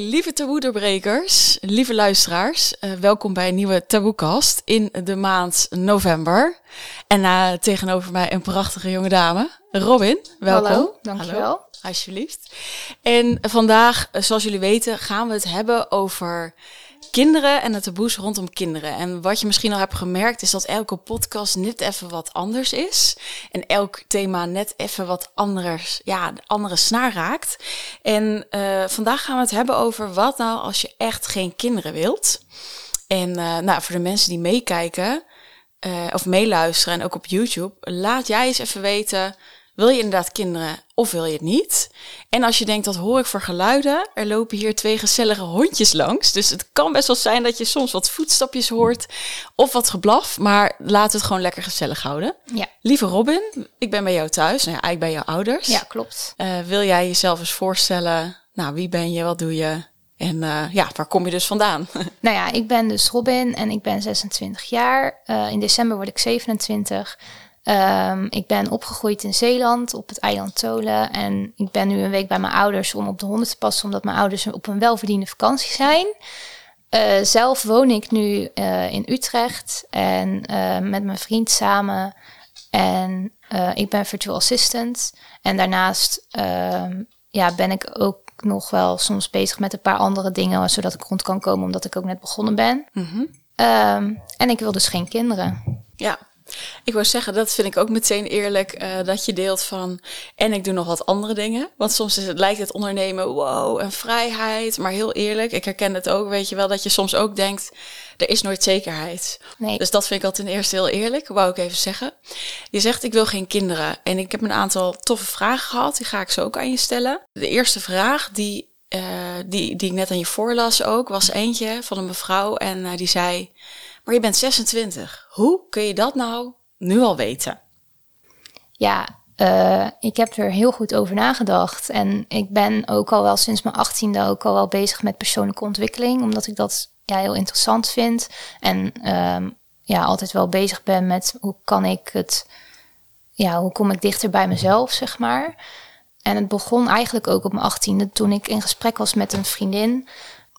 Lieve taboe-doorbrekers, lieve luisteraars, uh, welkom bij een nieuwe Taboekast in de maand november. En uh, tegenover mij een prachtige jonge dame, Robin. Welkom. Hallo, dankjewel. Hallo, alsjeblieft. En vandaag, zoals jullie weten, gaan we het hebben over kinderen en het taboes rondom kinderen. En wat je misschien al hebt gemerkt, is dat elke podcast net even wat anders is. En elk thema net even wat anders, ja, andere snaar raakt. En uh, vandaag gaan we het hebben over wat nou als je echt geen kinderen wilt. En uh, nou, voor de mensen die meekijken uh, of meeluisteren en ook op YouTube, laat jij eens even weten wil je inderdaad kinderen of wil je het niet? En als je denkt, dat hoor ik voor geluiden, er lopen hier twee gezellige hondjes langs. Dus het kan best wel zijn dat je soms wat voetstapjes hoort of wat geblaf. Maar laat het gewoon lekker gezellig houden. Ja. Lieve Robin, ik ben bij jou thuis. Nou ja, eigenlijk bij jouw ouders. Ja, klopt. Uh, wil jij jezelf eens voorstellen? Nou, wie ben je? Wat doe je? En uh, ja, waar kom je dus vandaan? nou ja, ik ben dus Robin en ik ben 26 jaar. Uh, in december word ik 27. Um, ik ben opgegroeid in Zeeland op het eiland Tolen. En ik ben nu een week bij mijn ouders om op de honden te passen, omdat mijn ouders op een welverdiende vakantie zijn. Uh, zelf woon ik nu uh, in Utrecht en uh, met mijn vriend samen. En ik ben virtual assistant. En daarnaast ehm, ja, ben ik ook nog wel soms bezig met een paar andere dingen, zodat ik rond kan komen, omdat ik ook net begonnen ben. Mm -hmm. um, en ik wil dus geen kinderen. Ja, ik wou zeggen, dat vind ik ook meteen eerlijk, uh, dat je deelt van, en ik doe nog wat andere dingen. Want soms is het, lijkt het ondernemen, wow, een vrijheid. Maar heel eerlijk, ik herken het ook, weet je wel, dat je soms ook denkt, er is nooit zekerheid. Nee. Dus dat vind ik al ten eerste heel eerlijk, wou ik even zeggen. Je zegt, ik wil geen kinderen. En ik heb een aantal toffe vragen gehad, die ga ik zo ook aan je stellen. De eerste vraag, die, uh, die, die ik net aan je voorlas ook, was eentje van een mevrouw. En uh, die zei... Maar je bent 26. Hoe kun je dat nou nu al weten? Ja, uh, ik heb er heel goed over nagedacht. En ik ben ook al wel sinds mijn achttiende ook al wel bezig met persoonlijke ontwikkeling. Omdat ik dat ja, heel interessant vind. En uh, ja, altijd wel bezig ben met hoe kan ik het... Ja, hoe kom ik dichter bij mezelf, zeg maar. En het begon eigenlijk ook op mijn achttiende toen ik in gesprek was met een vriendin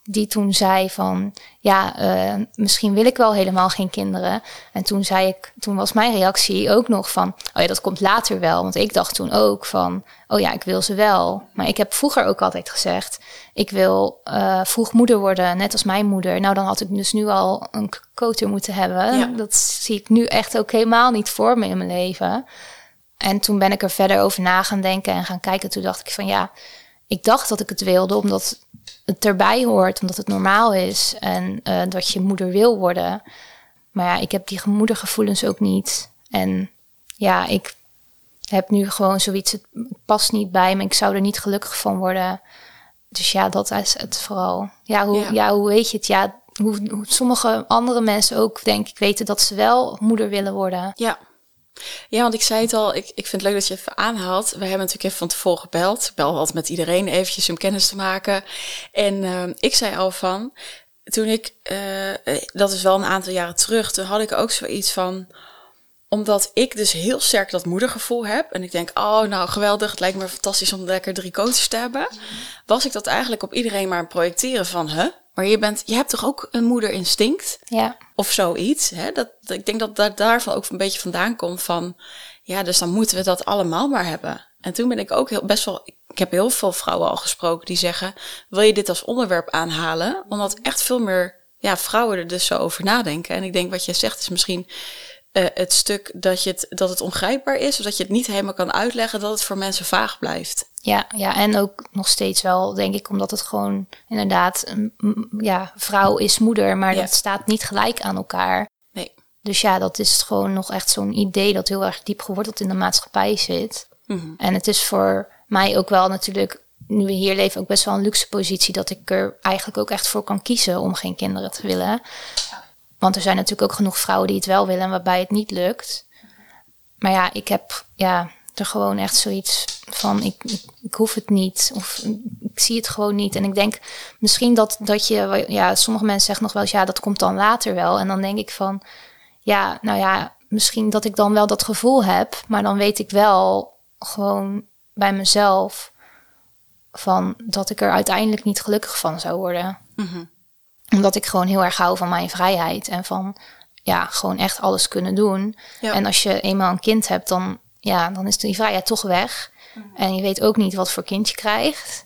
die toen zei van ja, uh, misschien wil ik wel helemaal geen kinderen. En toen zei ik, toen was mijn reactie ook nog van oh ja, dat komt later wel. Want ik dacht toen ook van oh ja, ik wil ze wel. Maar ik heb vroeger ook altijd gezegd, ik wil uh, vroeg moeder worden, net als mijn moeder. Nou, dan had ik dus nu al een koter moeten hebben. Ja. Dat zie ik nu echt ook helemaal niet voor me in mijn leven. En toen ben ik er verder over na gaan denken en gaan kijken. Toen dacht ik van ja, ik dacht dat ik het wilde, omdat het erbij hoort, omdat het normaal is en uh, dat je moeder wil worden. Maar ja, ik heb die moedergevoelens ook niet. En ja, ik heb nu gewoon zoiets, het past niet bij me, ik zou er niet gelukkig van worden. Dus ja, dat is het vooral. Ja, hoe, ja. ja hoe weet je het? Ja, hoe, hoe sommige andere mensen ook, denk ik, weten dat ze wel moeder willen worden. Ja. Ja, want ik zei het al, ik, ik vind het leuk dat je het even aanhaalt. We hebben natuurlijk even van tevoren gebeld. Ik bel altijd met iedereen eventjes om kennis te maken. En uh, ik zei al van, toen ik, uh, dat is wel een aantal jaren terug, toen had ik ook zoiets van, omdat ik dus heel sterk dat moedergevoel heb. En ik denk, oh nou geweldig, het lijkt me fantastisch om lekker drie coaches te hebben. Was ik dat eigenlijk op iedereen maar projecteren van, huh? Maar je, bent, je hebt toch ook een moederinstinct? Ja. Of zoiets. Hè? Dat, ik denk dat dat daarvan ook een beetje vandaan komt van... Ja, dus dan moeten we dat allemaal maar hebben. En toen ben ik ook heel, best wel... Ik heb heel veel vrouwen al gesproken die zeggen... Wil je dit als onderwerp aanhalen? Omdat echt veel meer ja, vrouwen er dus zo over nadenken. En ik denk wat je zegt is misschien... Uh, het stuk dat, je het, dat het ongrijpbaar is, of dat je het niet helemaal kan uitleggen, dat het voor mensen vaag blijft. Ja, ja, en ook nog steeds wel, denk ik, omdat het gewoon inderdaad, een, ja, vrouw is moeder, maar Ja. dat staat niet gelijk aan elkaar. Nee. Dus ja, dat is gewoon nog echt zo'n idee dat heel erg diep geworteld in de maatschappij zit. Mhm. En het is voor mij ook wel natuurlijk, nu we hier leven, ook best wel een luxe positie dat ik er eigenlijk ook echt voor kan kiezen om geen kinderen te willen. Want er zijn natuurlijk ook genoeg vrouwen die het wel willen, waarbij het niet lukt. Maar ja, ik heb ja, er gewoon echt zoiets van, ik, ik, ik hoef het niet. Of ik zie het gewoon niet. En ik denk misschien dat, dat je, ja, sommige mensen zeggen nog wel eens, ja, dat komt dan later wel. En dan denk ik van, ja, nou ja, misschien dat ik dan wel dat gevoel heb. Maar dan weet ik wel gewoon bij mezelf van dat ik er uiteindelijk niet gelukkig van zou worden. Mhm. Omdat ik gewoon heel erg hou van mijn vrijheid en van ja, gewoon echt alles kunnen doen. Ja. En als je eenmaal een kind hebt, dan, ja, dan is die vrijheid toch weg. En je weet ook niet wat voor kind je krijgt.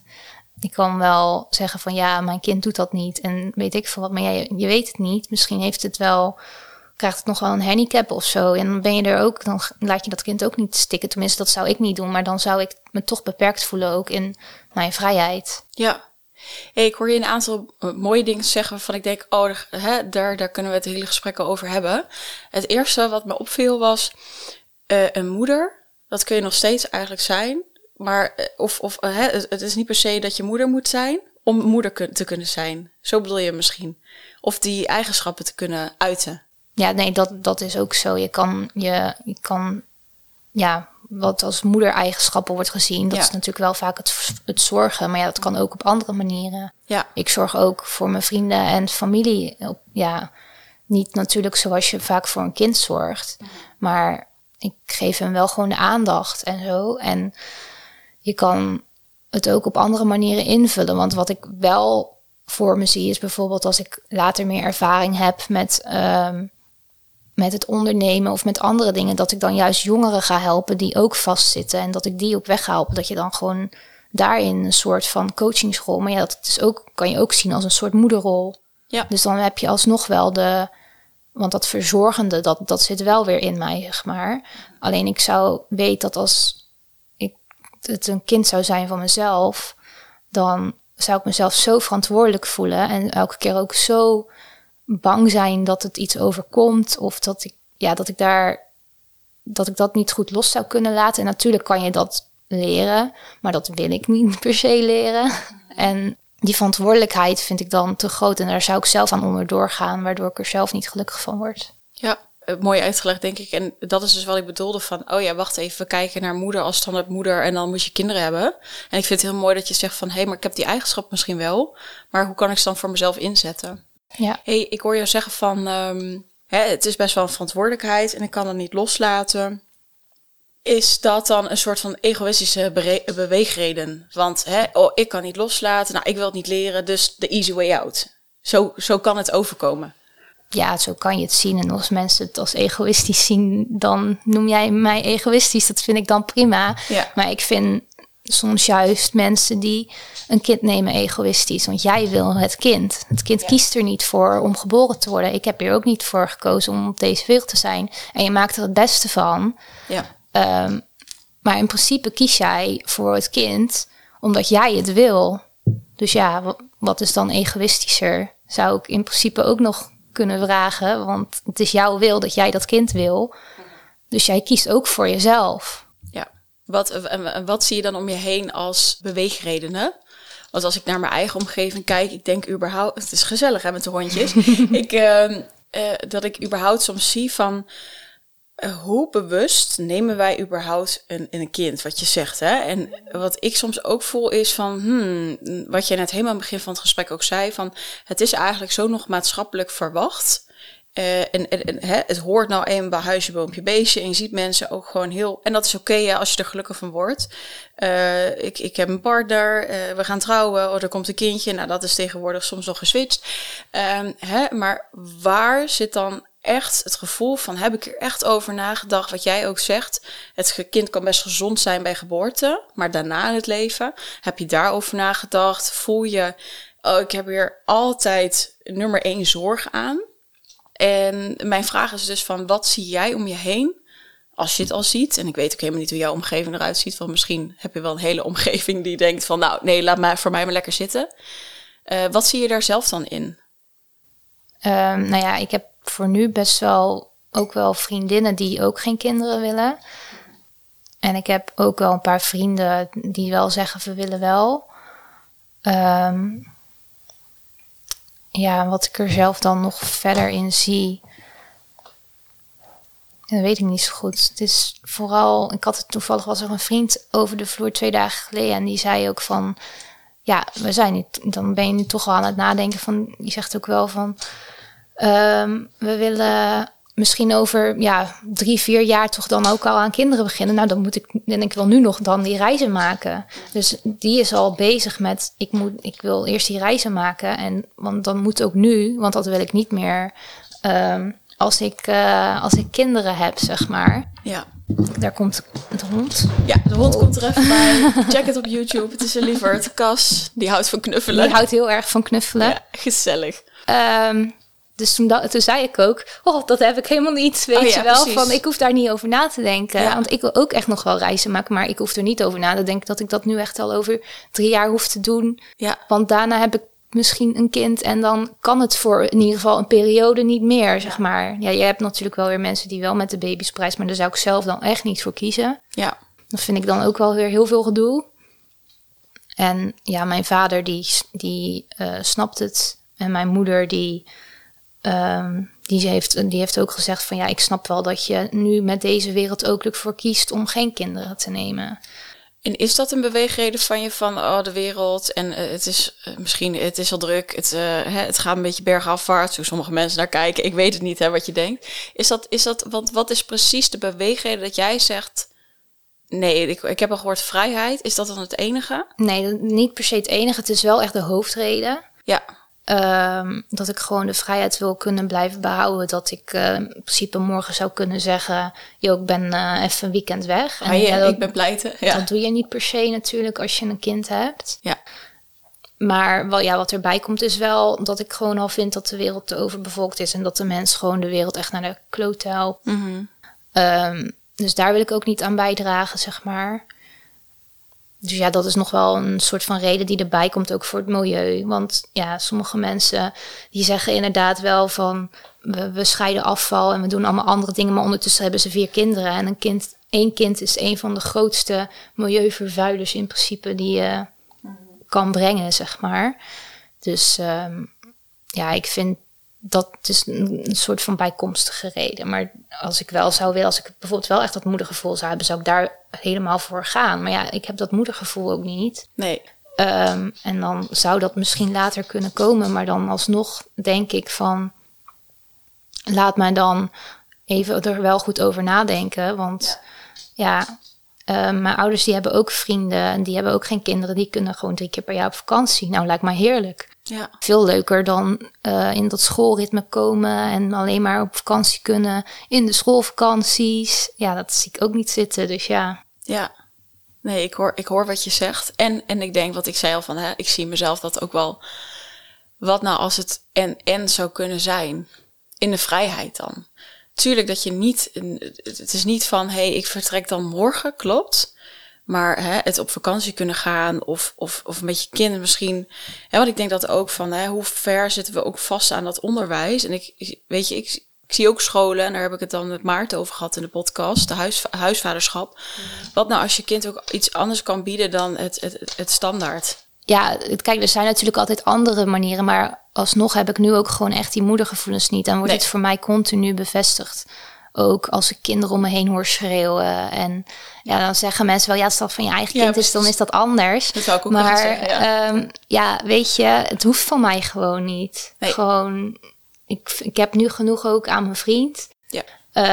Ik kan wel zeggen van ja, mijn kind doet dat niet en weet ik veel wat, maar jij, je weet het niet. Misschien heeft het wel, krijgt het nog wel een handicap of zo. En dan ben je er ook, dan laat je dat kind ook niet stikken. Tenminste, dat zou ik niet doen, maar dan zou ik me toch beperkt voelen ook in mijn vrijheid. Ja. Hey, ik hoor je een aantal eh, mooie dingen zeggen waarvan ik denk, oh, daar- hè, daar, daar kunnen we het hele gesprek over hebben. Het eerste wat me opviel was eh, een moeder. Dat kun je nog steeds eigenlijk zijn. Maar, eh, of, of eh, hè, het, is niet per se dat je moeder moet zijn om moeder kun- te kunnen zijn. Zo bedoel je misschien. Of die eigenschappen te kunnen uiten. Ja, nee, dat, dat is ook zo. Je kan, je, je kan, ja, wat als moedereigenschappen wordt gezien, dat Ja. is natuurlijk wel vaak het, het zorgen. Maar ja, dat kan ook op andere manieren. Ja, Ik zorg ook voor mijn vrienden en familie. Ja, niet natuurlijk zoals je vaak voor een kind zorgt. Maar ik geef hem wel gewoon de aandacht en zo. En je kan het ook op andere manieren invullen. Want wat ik wel voor me zie is bijvoorbeeld als ik later meer ervaring heb met, ehm, met het ondernemen of met andere dingen, dat ik dan juist jongeren ga helpen die ook vastzitten en dat ik die op weg ga helpen. Dat je dan gewoon daarin een soort van coachingsrol, maar ja, dat is ook, kan je ook zien als een soort moederrol. Ja. Dus dan heb je alsnog wel de, want dat verzorgende, dat, dat zit wel weer in mij, zeg maar. Alleen ik zou weten dat als ik het een kind zou zijn van mezelf, dan zou ik mezelf zo verantwoordelijk voelen en elke keer ook zo bang zijn dat het iets overkomt of dat ik, ja, dat ik daar, dat ik dat niet goed los zou kunnen laten. En natuurlijk kan je dat leren, maar dat wil ik niet per se leren. En die verantwoordelijkheid vind ik dan te groot en daar zou ik zelf aan onderdoor gaan, waardoor ik er zelf niet gelukkig van word. Ja, eh, mooi uitgelegd, denk ik. En dat is dus wat ik bedoelde van, oh ja, wacht even, we kijken naar moeder als standaard moeder en dan moet je kinderen hebben. En ik vind het heel mooi dat je zegt van, hé, hey, maar ik heb die eigenschap misschien wel, maar hoe kan ik ze dan voor mezelf inzetten? Ja. hey, ik hoor jou zeggen van, ehm, hè, het is best wel een verantwoordelijkheid en ik kan het niet loslaten. Is dat dan een soort van egoïstische beweegreden? Want hè, oh, ik kan niet loslaten, nou, ik wil het niet leren, dus de easy way out. Zo, zo kan het overkomen. ja, zo kan je het zien. En als mensen het als egoïstisch zien, dan noem jij mij egoïstisch. Dat vind ik dan prima. Ja. Maar ik vind soms juist mensen die een kind nemen egoïstisch. Want jij wil het kind. Het kind Ja. kiest er niet voor om geboren te worden. Ik heb hier ook niet voor gekozen om op deze wereld te zijn. En je maakt er het beste van. Ja, Ehm, maar in principe kies jij voor het kind omdat jij het wil. Dus ja, wa- wat is dan egoïstischer? Zou ik in principe ook nog kunnen vragen. Want het is jouw wil dat jij dat kind wil. Dus jij kiest ook voor jezelf. ja. Wat, en, wat zie je dan om je heen als beweegredenen? Want als ik naar mijn eigen omgeving kijk, ik denk überhaupt, het is gezellig hè, met de hondjes, ik, ehm, eh, dat ik überhaupt soms zie van hoe bewust nemen wij überhaupt een, een kind, wat je zegt. Hè? En wat ik soms ook voel is van, hmm, wat jij net helemaal aan het begin van het gesprek ook zei, van het is eigenlijk zo nog maatschappelijk verwacht. Eh, en en, hè, het hoort nou eenmaal bij huisje, boompje, beestje. En je ziet mensen ook gewoon heel... En dat is oké ja, als je er gelukkig van wordt. Eh, ik, ik heb een partner, eh, we gaan trouwen, oh, er komt een kindje. Nou, dat is tegenwoordig soms nog geswitcht. Ehm, hè, maar waar zit dan echt het gevoel van... heb ik er echt over nagedacht, wat jij ook zegt... het kind kan best gezond zijn bij geboorte... maar daarna in het leven, heb je daarover nagedacht? Voel je, oh, ik heb hier altijd nummer één zorg aan... En mijn vraag is dus van, wat zie jij om je heen als je het al ziet? En ik weet ook helemaal niet hoe jouw omgeving eruit ziet. Want misschien heb je wel een hele omgeving die denkt van, nou nee, laat maar voor mij maar lekker zitten. Eh, wat zie je daar zelf dan in? Ehm, nou ja, ik heb voor nu best wel ook wel vriendinnen die ook geen kinderen willen. En ik heb ook wel een paar vrienden die wel zeggen we willen wel. Ehm, ja, wat ik er zelf dan nog verder in zie. Dat weet ik niet zo goed. Het is vooral, ik had het toevallig was er een vriend over de vloer twee dagen geleden en die zei ook van, ja, we zijn nu, dan ben je nu toch al aan het nadenken van, die zegt ook wel van, ehm, we willen misschien over ja, drie, vier jaar toch dan ook al aan kinderen beginnen. Nou, dan moet ik, en ik wil nu nog dan die reizen maken. Dus die is al bezig met, ik, moet, ik wil eerst die reizen maken. En want dan moet ook nu, want dat wil ik niet meer ehm, als, ik, uh, als ik kinderen heb, zeg maar. Ja. Daar komt de hond. Ja, de hond komt er even bij. Check het op YouTube. Het is een lieverd. Kas, die houdt van knuffelen. Die houdt heel erg van knuffelen. Ja, gezellig. Um, dus toen, toen zei ik ook, oh, dat heb ik helemaal niet, weet oh je wel. Van, ik hoef daar niet over na te denken. Want ik wil ook echt nog wel reizen maken, maar ik hoef er niet over na te denken dat ik dat nu echt al over drie jaar hoef te doen. Ja. Want daarna heb ik misschien een kind en dan kan het voor in ieder geval een periode niet meer, zeg maar. Ja, je hebt natuurlijk wel weer mensen die wel met de baby's prijs, maar daar zou ik zelf dan echt niet voor kiezen. Ja. Dat vind ik dan ook wel weer heel veel gedoe. En ja, mijn vader die, die uh, snapt het. En mijn moeder die Um, die, heeft, die heeft ook gezegd van ja, ik snap wel dat je nu met deze wereld ook ervoor kiest om geen kinderen te nemen. En is dat een beweegreden van je van oh, de wereld en uh, het is uh, misschien het is al druk, het, uh, hè, het gaat een beetje bergafwaarts, hoe sommige mensen naar kijken. Ik weet het niet hè, wat je denkt. Is dat, is dat, want wat is precies de beweegreden dat jij zegt, nee, ik, ik heb al gehoord vrijheid, is dat dan het enige? Nee, niet per se het enige, het is wel echt de hoofdreden. Ja. Um, dat ik gewoon de vrijheid wil kunnen blijven behouden. Dat ik uh, in principe morgen zou kunnen zeggen: Yo, ik ben uh, even een weekend weg. En, ja, dat, ik ben pleiten. Ja. Dat doe je niet per se natuurlijk als je een kind hebt. Ja. Maar wel, ja, wat erbij komt is wel dat ik gewoon al vind dat de wereld te overbevolkt is. En dat de mens gewoon de wereld echt naar de kloot helpt. Mm -hmm. um, dus daar wil ik ook niet aan bijdragen, zeg maar. Dus ja, dat is nog wel een soort van reden die erbij komt ook voor het milieu. Want ja, sommige mensen die zeggen inderdaad wel van we, scheiden afval en we doen allemaal andere dingen, maar ondertussen hebben ze vier kinderen. En een kind, één kind is een van de grootste milieuvervuilers in principe die je kan brengen, zeg maar. Dus um, ja, ik vind dat is een, soort van bijkomstige reden. Maar als ik wel zou willen, als ik bijvoorbeeld wel echt dat moedergevoel zou hebben, zou ik daar helemaal voor gaan. Maar ja, ik heb dat moedergevoel ook niet. Nee. Um, en dan zou dat misschien later kunnen komen. Maar dan alsnog denk ik van, laat mij dan even er wel goed over nadenken. Want ja, ja um, mijn ouders die hebben ook vrienden en die hebben ook geen kinderen. Die kunnen gewoon drie keer per jaar op vakantie. Nou, lijkt mij heerlijk. Ja. Veel leuker dan uh, in dat schoolritme komen en alleen maar op vakantie kunnen in de schoolvakanties. Ja, dat zie ik ook niet zitten. Dus ja. Ja, nee, ik hoor, ik hoor wat je zegt. En, en ik denk wat ik zei al van, hè, ik zie mezelf dat ook wel. Wat nou als het en en zou kunnen zijn? In de vrijheid dan. Tuurlijk dat je niet, het is niet van, hé, hey, ik vertrek dan morgen, klopt. Maar hè, het op vakantie kunnen gaan of, of, of met je kind misschien. Hè, want ik denk dat ook van hè, hoe ver zitten we ook vast aan dat onderwijs. En ik weet je, ik, ik zie ook scholen, en daar heb ik het dan met Maarten over gehad in de podcast, de huis, huisvaderschap. Wat nou als je kind ook iets anders kan bieden dan het, het, het standaard? Ja, kijk, er zijn natuurlijk altijd andere manieren, maar alsnog heb ik nu ook gewoon echt die moedergevoelens niet. En wordt nee. het voor mij continu bevestigd ook als ik kinderen om me heen hoor schreeuwen. En ja, dan zeggen mensen wel, ja, als dat van je eigen kind is, dan is dat anders. Dat zou ik ook maar zeggen, ja. Um, ja, weet je, het hoeft van mij gewoon niet. Nee. Gewoon, ik, ik heb nu genoeg ook aan mijn vriend. Ja.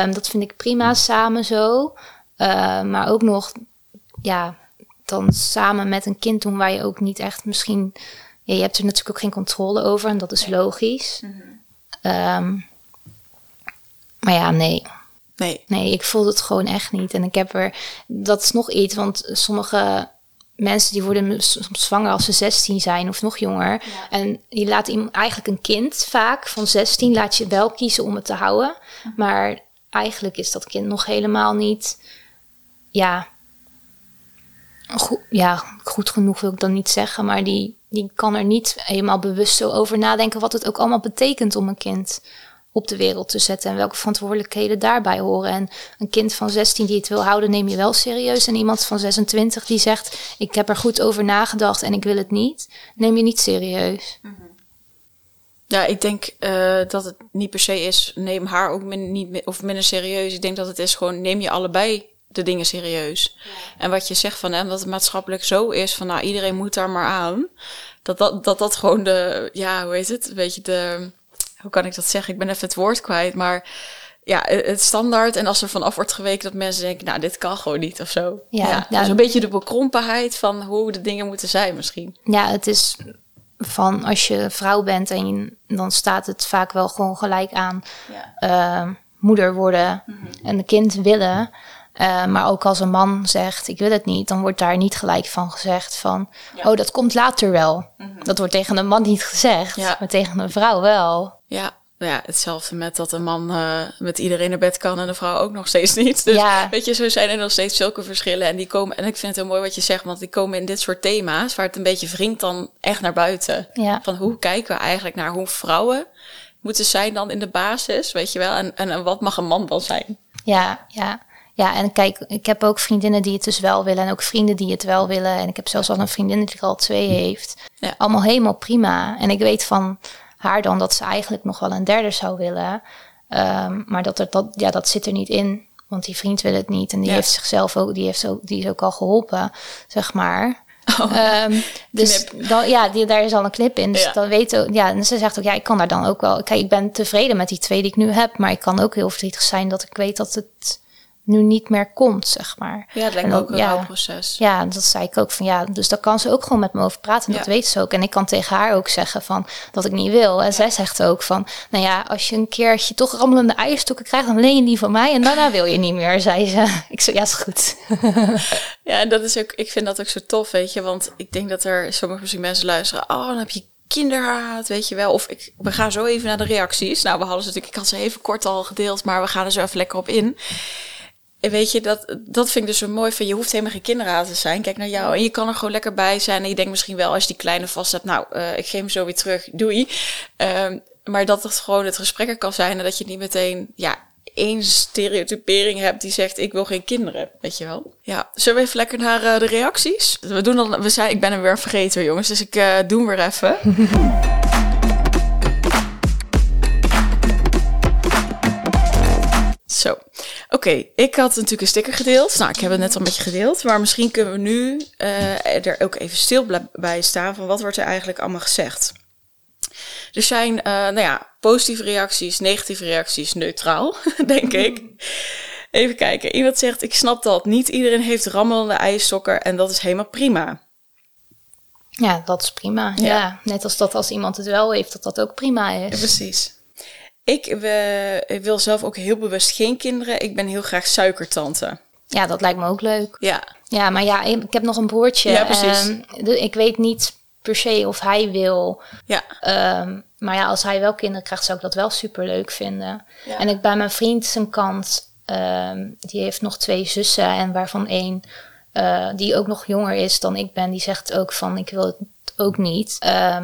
Um, dat vind ik prima samen zo. Uh, maar ook nog, ja, dan samen met een kind doen waar je ook niet echt misschien... Ja, je hebt er natuurlijk ook geen controle over en dat is logisch. Mm -hmm. um, maar ja, nee. Nee. Nee, ik voel het gewoon echt niet. En ik heb er, dat is nog iets, want sommige mensen die worden soms zwanger als ze 16 zijn of nog jonger. Ja. En je laat eigenlijk een kind vaak van 16 laat je wel kiezen om het te houden. Maar eigenlijk is dat kind nog helemaal niet, ja, goed, ja, goed genoeg wil ik dan niet zeggen. Maar die, die kan er niet helemaal bewust zo over nadenken wat het ook allemaal betekent om een kind op de wereld te zetten en welke verantwoordelijkheden daarbij horen. En een kind van 16 die het wil houden, neem je wel serieus. En iemand van 26 die zegt: Ik heb er goed over nagedacht en ik wil het niet, neem je niet serieus. Mm -hmm. Ja, ik denk uh, dat het niet per se is, neem haar ook min, niet of minder serieus. Ik denk dat het is gewoon, neem je allebei de dingen serieus. Ja. En wat je zegt van, hè, dat het maatschappelijk zo is van, nou, iedereen moet daar maar aan. Dat dat, dat, dat gewoon de, ja, hoe heet het, weet je, de hoe kan ik dat zeggen? Ik ben even het woord kwijt, maar ja, het standaard. En als er vanaf wordt geweken dat mensen denken, nou, dit kan gewoon niet of zo. Ja, ja, ja. Dus een beetje de bekrompenheid van hoe de dingen moeten zijn misschien. Ja, het is van als je vrouw bent en je- dan staat het vaak wel gewoon gelijk aan Ja. eh, moeder worden en een kind willen. Eh, maar ook als een man zegt ik wil het niet, dan wordt daar niet gelijk van gezegd van oh dat komt later wel. Dat wordt tegen een man niet gezegd, maar tegen een vrouw wel. Ja, nou ja, hetzelfde met dat een man eh, met iedereen naar bed kan en een vrouw ook nog steeds niet. Dus Ja. weet je, zo zijn er nog steeds zulke verschillen. En die komen, en ik vind het heel mooi wat je zegt, want die komen in dit soort thema's, waar het een beetje wringt dan echt naar buiten. Ja. Van hoe kijken we eigenlijk naar hoe vrouwen moeten zijn dan in de basis, weet je wel? En, en, en wat mag een man dan zijn? Ja, ja. Ja, en kijk, ik heb ook vriendinnen die het dus wel willen en ook vrienden die het wel willen. En ik heb zelfs al een vriendin die er al twee heeft. Ja. Allemaal helemaal prima. En ik weet van haar dan dat ze eigenlijk nog wel een derde zou willen. Ehm, maar dat, er, dat, ja, dat zit er niet in, want die vriend wil het niet. En die Ja. heeft zichzelf ook, die, heeft ook, die is ook al geholpen, zeg maar. Ehm, dus dan, ja, die, daar is al een knip in. Dus Ja. dan weet ook, ja, en ze zegt ook, ja, ik kan daar dan ook wel. Kijk, ik ben tevreden met die twee die ik nu heb, maar ik kan ook heel verdrietig zijn dat ik weet dat het nu niet meer komt, zeg maar. Ja, het lijkt me dan- ook een ja. rouwproces. Ja, dat zei ik ook van ja, dus daar kan ze ook gewoon met me over praten. En dat weet ze ook. En ik kan tegen haar ook zeggen van dat ik niet wil. En zij zegt ook van, nou ja, als je een keertje toch rammelende eierstokken krijgt, dan leen je die van mij en daarna wil je niet meer, zei ze. Ik zei ja, is goed. Ja, en dat is ook, ik vind dat ook zo tof, weet je, want ik denk dat er sommige misschien mensen luisteren, oh, dan heb je kinderhaat, weet je wel. Of ik, we gaan zo even naar de reacties. Nou, we hadden ze natuurlijk, ik had ze even kort al gedeeld, maar we gaan er zo even lekker op in. En weet je, dat, dat vind ik dus zo mooi van, je hoeft helemaal geen kinderhaat te zijn. Kijk naar jou en je kan er gewoon lekker bij zijn. En je denkt misschien wel, als die kleine vast hebt, nou, eh, ik geef hem zo weer terug, doei. Ehm, maar dat het gewoon het gesprek er kan zijn en dat je niet meteen, ja, één stereotypering hebt die zegt ik wil geen kinderen, weet je wel. Ja, zullen we even lekker naar eh, de reacties? We doen dan, we zijn, ik ben hem weer vergeten jongens, dus ik eh, doe hem weer even. Zo, oké. Ik had natuurlijk een sticker gedeeld. Nou, ik heb het net al met je gedeeld. Maar misschien kunnen we nu eh, er ook even stil bij staan van wat wordt er eigenlijk allemaal gezegd. Er zijn, eh, nou ja, positieve reacties, negatieve reacties, neutraal, denk ik. Even kijken. Iemand zegt, ik snap dat. Niet iedereen heeft rammelende eierstokken en dat is helemaal prima. Ja, dat is prima. Ja. Ja. net als dat als iemand het wel heeft, dat dat ook prima is. Precies. Ik, we- ik wil zelf ook heel bewust geen kinderen. Ik ben heel graag suikertante. Ja, dat lijkt me ook leuk. Ja, Ja, maar ja, ik heb nog een broertje. Ja, precies. Ehm, ik weet niet per se of hij wil. ja, Ehm, maar ja, als hij wel kinderen krijgt, zou ik dat wel super leuk vinden. Ja. En ik bij mijn vriend zijn kant, ehm, die heeft nog twee zussen en waarvan één eh, die ook nog jonger is dan ik ben, die zegt ook van ik wil het ook niet.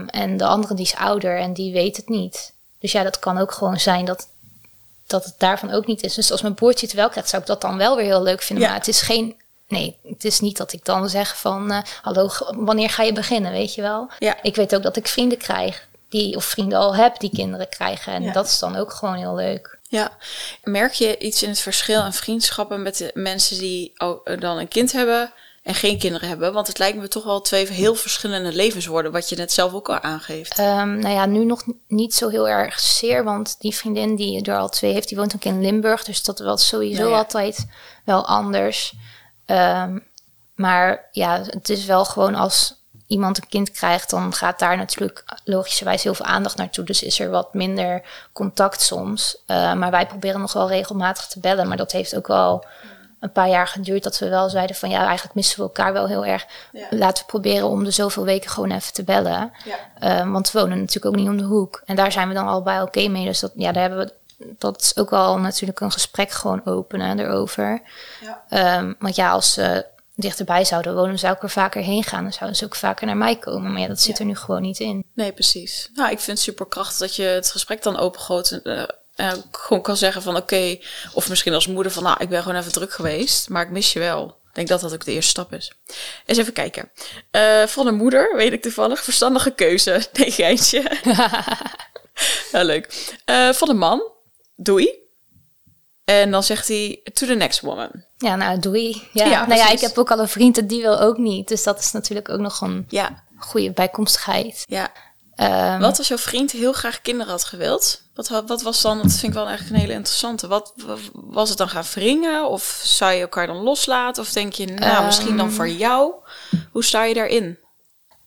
En de andere die is ouder en die weet het niet. Dus ja, dat kan ook gewoon zijn dat, dat het daarvan ook niet is. Dus als mijn broertje het wel krijgt, zou ik dat dan wel weer heel leuk vinden. Ja. Maar het is geen. Nee, het is niet dat ik dan zeg van eh, hallo, wanneer ga je beginnen, weet je wel? Ja. Ik weet ook dat ik vrienden krijg die of vrienden al heb die kinderen krijgen en Ja. dat is dan ook gewoon heel leuk. ja. Merk je iets in het verschil in vriendschappen met de mensen die ook dan een kind hebben en geen kinderen hebben? Want het lijkt me toch wel twee heel verschillende levens worden, wat je net zelf ook al aangeeft. Ehm, nou ja, nu nog niet zo heel erg zeer, want die vriendin die er al twee heeft, die woont ook in Limburg, dus dat was sowieso Nou ja. altijd wel anders. Ehm, maar ja, het is wel gewoon als iemand een kind krijgt, dan gaat daar natuurlijk logischerwijs heel veel aandacht naartoe. Dus is er wat minder contact soms. Eh, maar wij proberen nog wel regelmatig te bellen. Maar dat heeft ook wel een paar jaar geduurd dat we wel zeiden van ja, eigenlijk missen we elkaar wel heel erg. Ja. Laten we proberen om de zoveel weken gewoon even te bellen. Ja. Eh, want we wonen natuurlijk ook niet om de hoek. En daar zijn we dan al bij oké mee. Dus dat, ja, daar hebben we, dat is ook wel natuurlijk een gesprek gewoon openen erover. Ja. Ehm, want ja, als ze dichterbij zouden wonen, zou ik er vaker heen gaan. Dan zouden ze ook vaker naar mij komen. Maar ja, dat zit er nu gewoon niet in. Nee, precies. Nou, ik vind het super krachtig dat je het gesprek dan opengooit en eh, gewoon kan zeggen van oké, of misschien als moeder van nou, ik ben gewoon even druk geweest, maar ik mis je wel. Ik denk dat dat ook de eerste stap is. Eens even kijken. Eh, van een moeder, weet ik toevallig, verstandige keuze. Nee, geintje. ja, leuk. Eh, van een man, doei. En dan zegt hij, to the next woman. Ja, nou, doei. Ja, Ja, nou ja, ik heb ook al een vriend en die wil ook niet. Dus dat is natuurlijk ook nog een Ja, goede bijkomstigheid. ja, Ehm, Wat als jouw vriend heel graag kinderen had gewild? Wat, wat was dan, dat vind ik wel echt een hele interessante. Wat wa- was het dan gaan wringen? Of zou je elkaar dan loslaten? Of denk je, nou, misschien dan Ehm. voor jou? Hoe sta je daarin?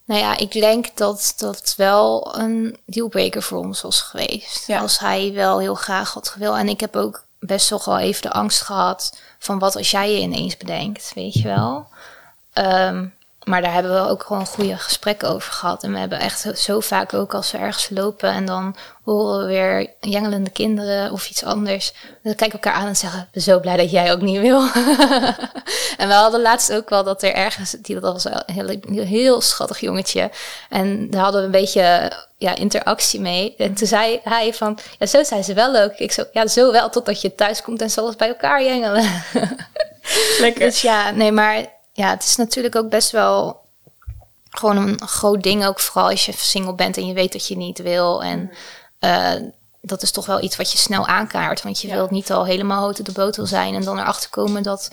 Nou ja, ik denk dat dat wel een dealbreaker voor ons was geweest. Ja. Als hij wel heel graag had gewild. En ik heb ook best toch wel even de angst gehad van wat als jij je ineens bedenkt, weet je wel. Ehm, maar daar hebben we ook gewoon goede gesprekken over gehad. En we hebben echt zo- vaak ook als we ergens lopen en dan horen we weer jengelende kinderen of iets anders. Dan kijken we elkaar aan en zeggen, ik ben zo blij dat jij ook niet wil. en we hadden laatst ook wel dat er ergens, die, dat was een heel, heel, heel schattig jongetje. En daar hadden we een beetje ja, interactie mee. En toen zei hij van, ja zo zijn ze wel leuk. Ik zo, ja zo wel, totdat je thuis komt en ze alles bij elkaar jengelen. Lekker. Dus ja, nee, maar ja, het is natuurlijk ook best wel gewoon een groot ding. Ook vooral als je single bent en je weet dat je niet wil. En eh, dat is toch wel iets wat je snel aankaart. Want je Ja. wilt niet al helemaal houten de botel zijn. En dan erachter komen dat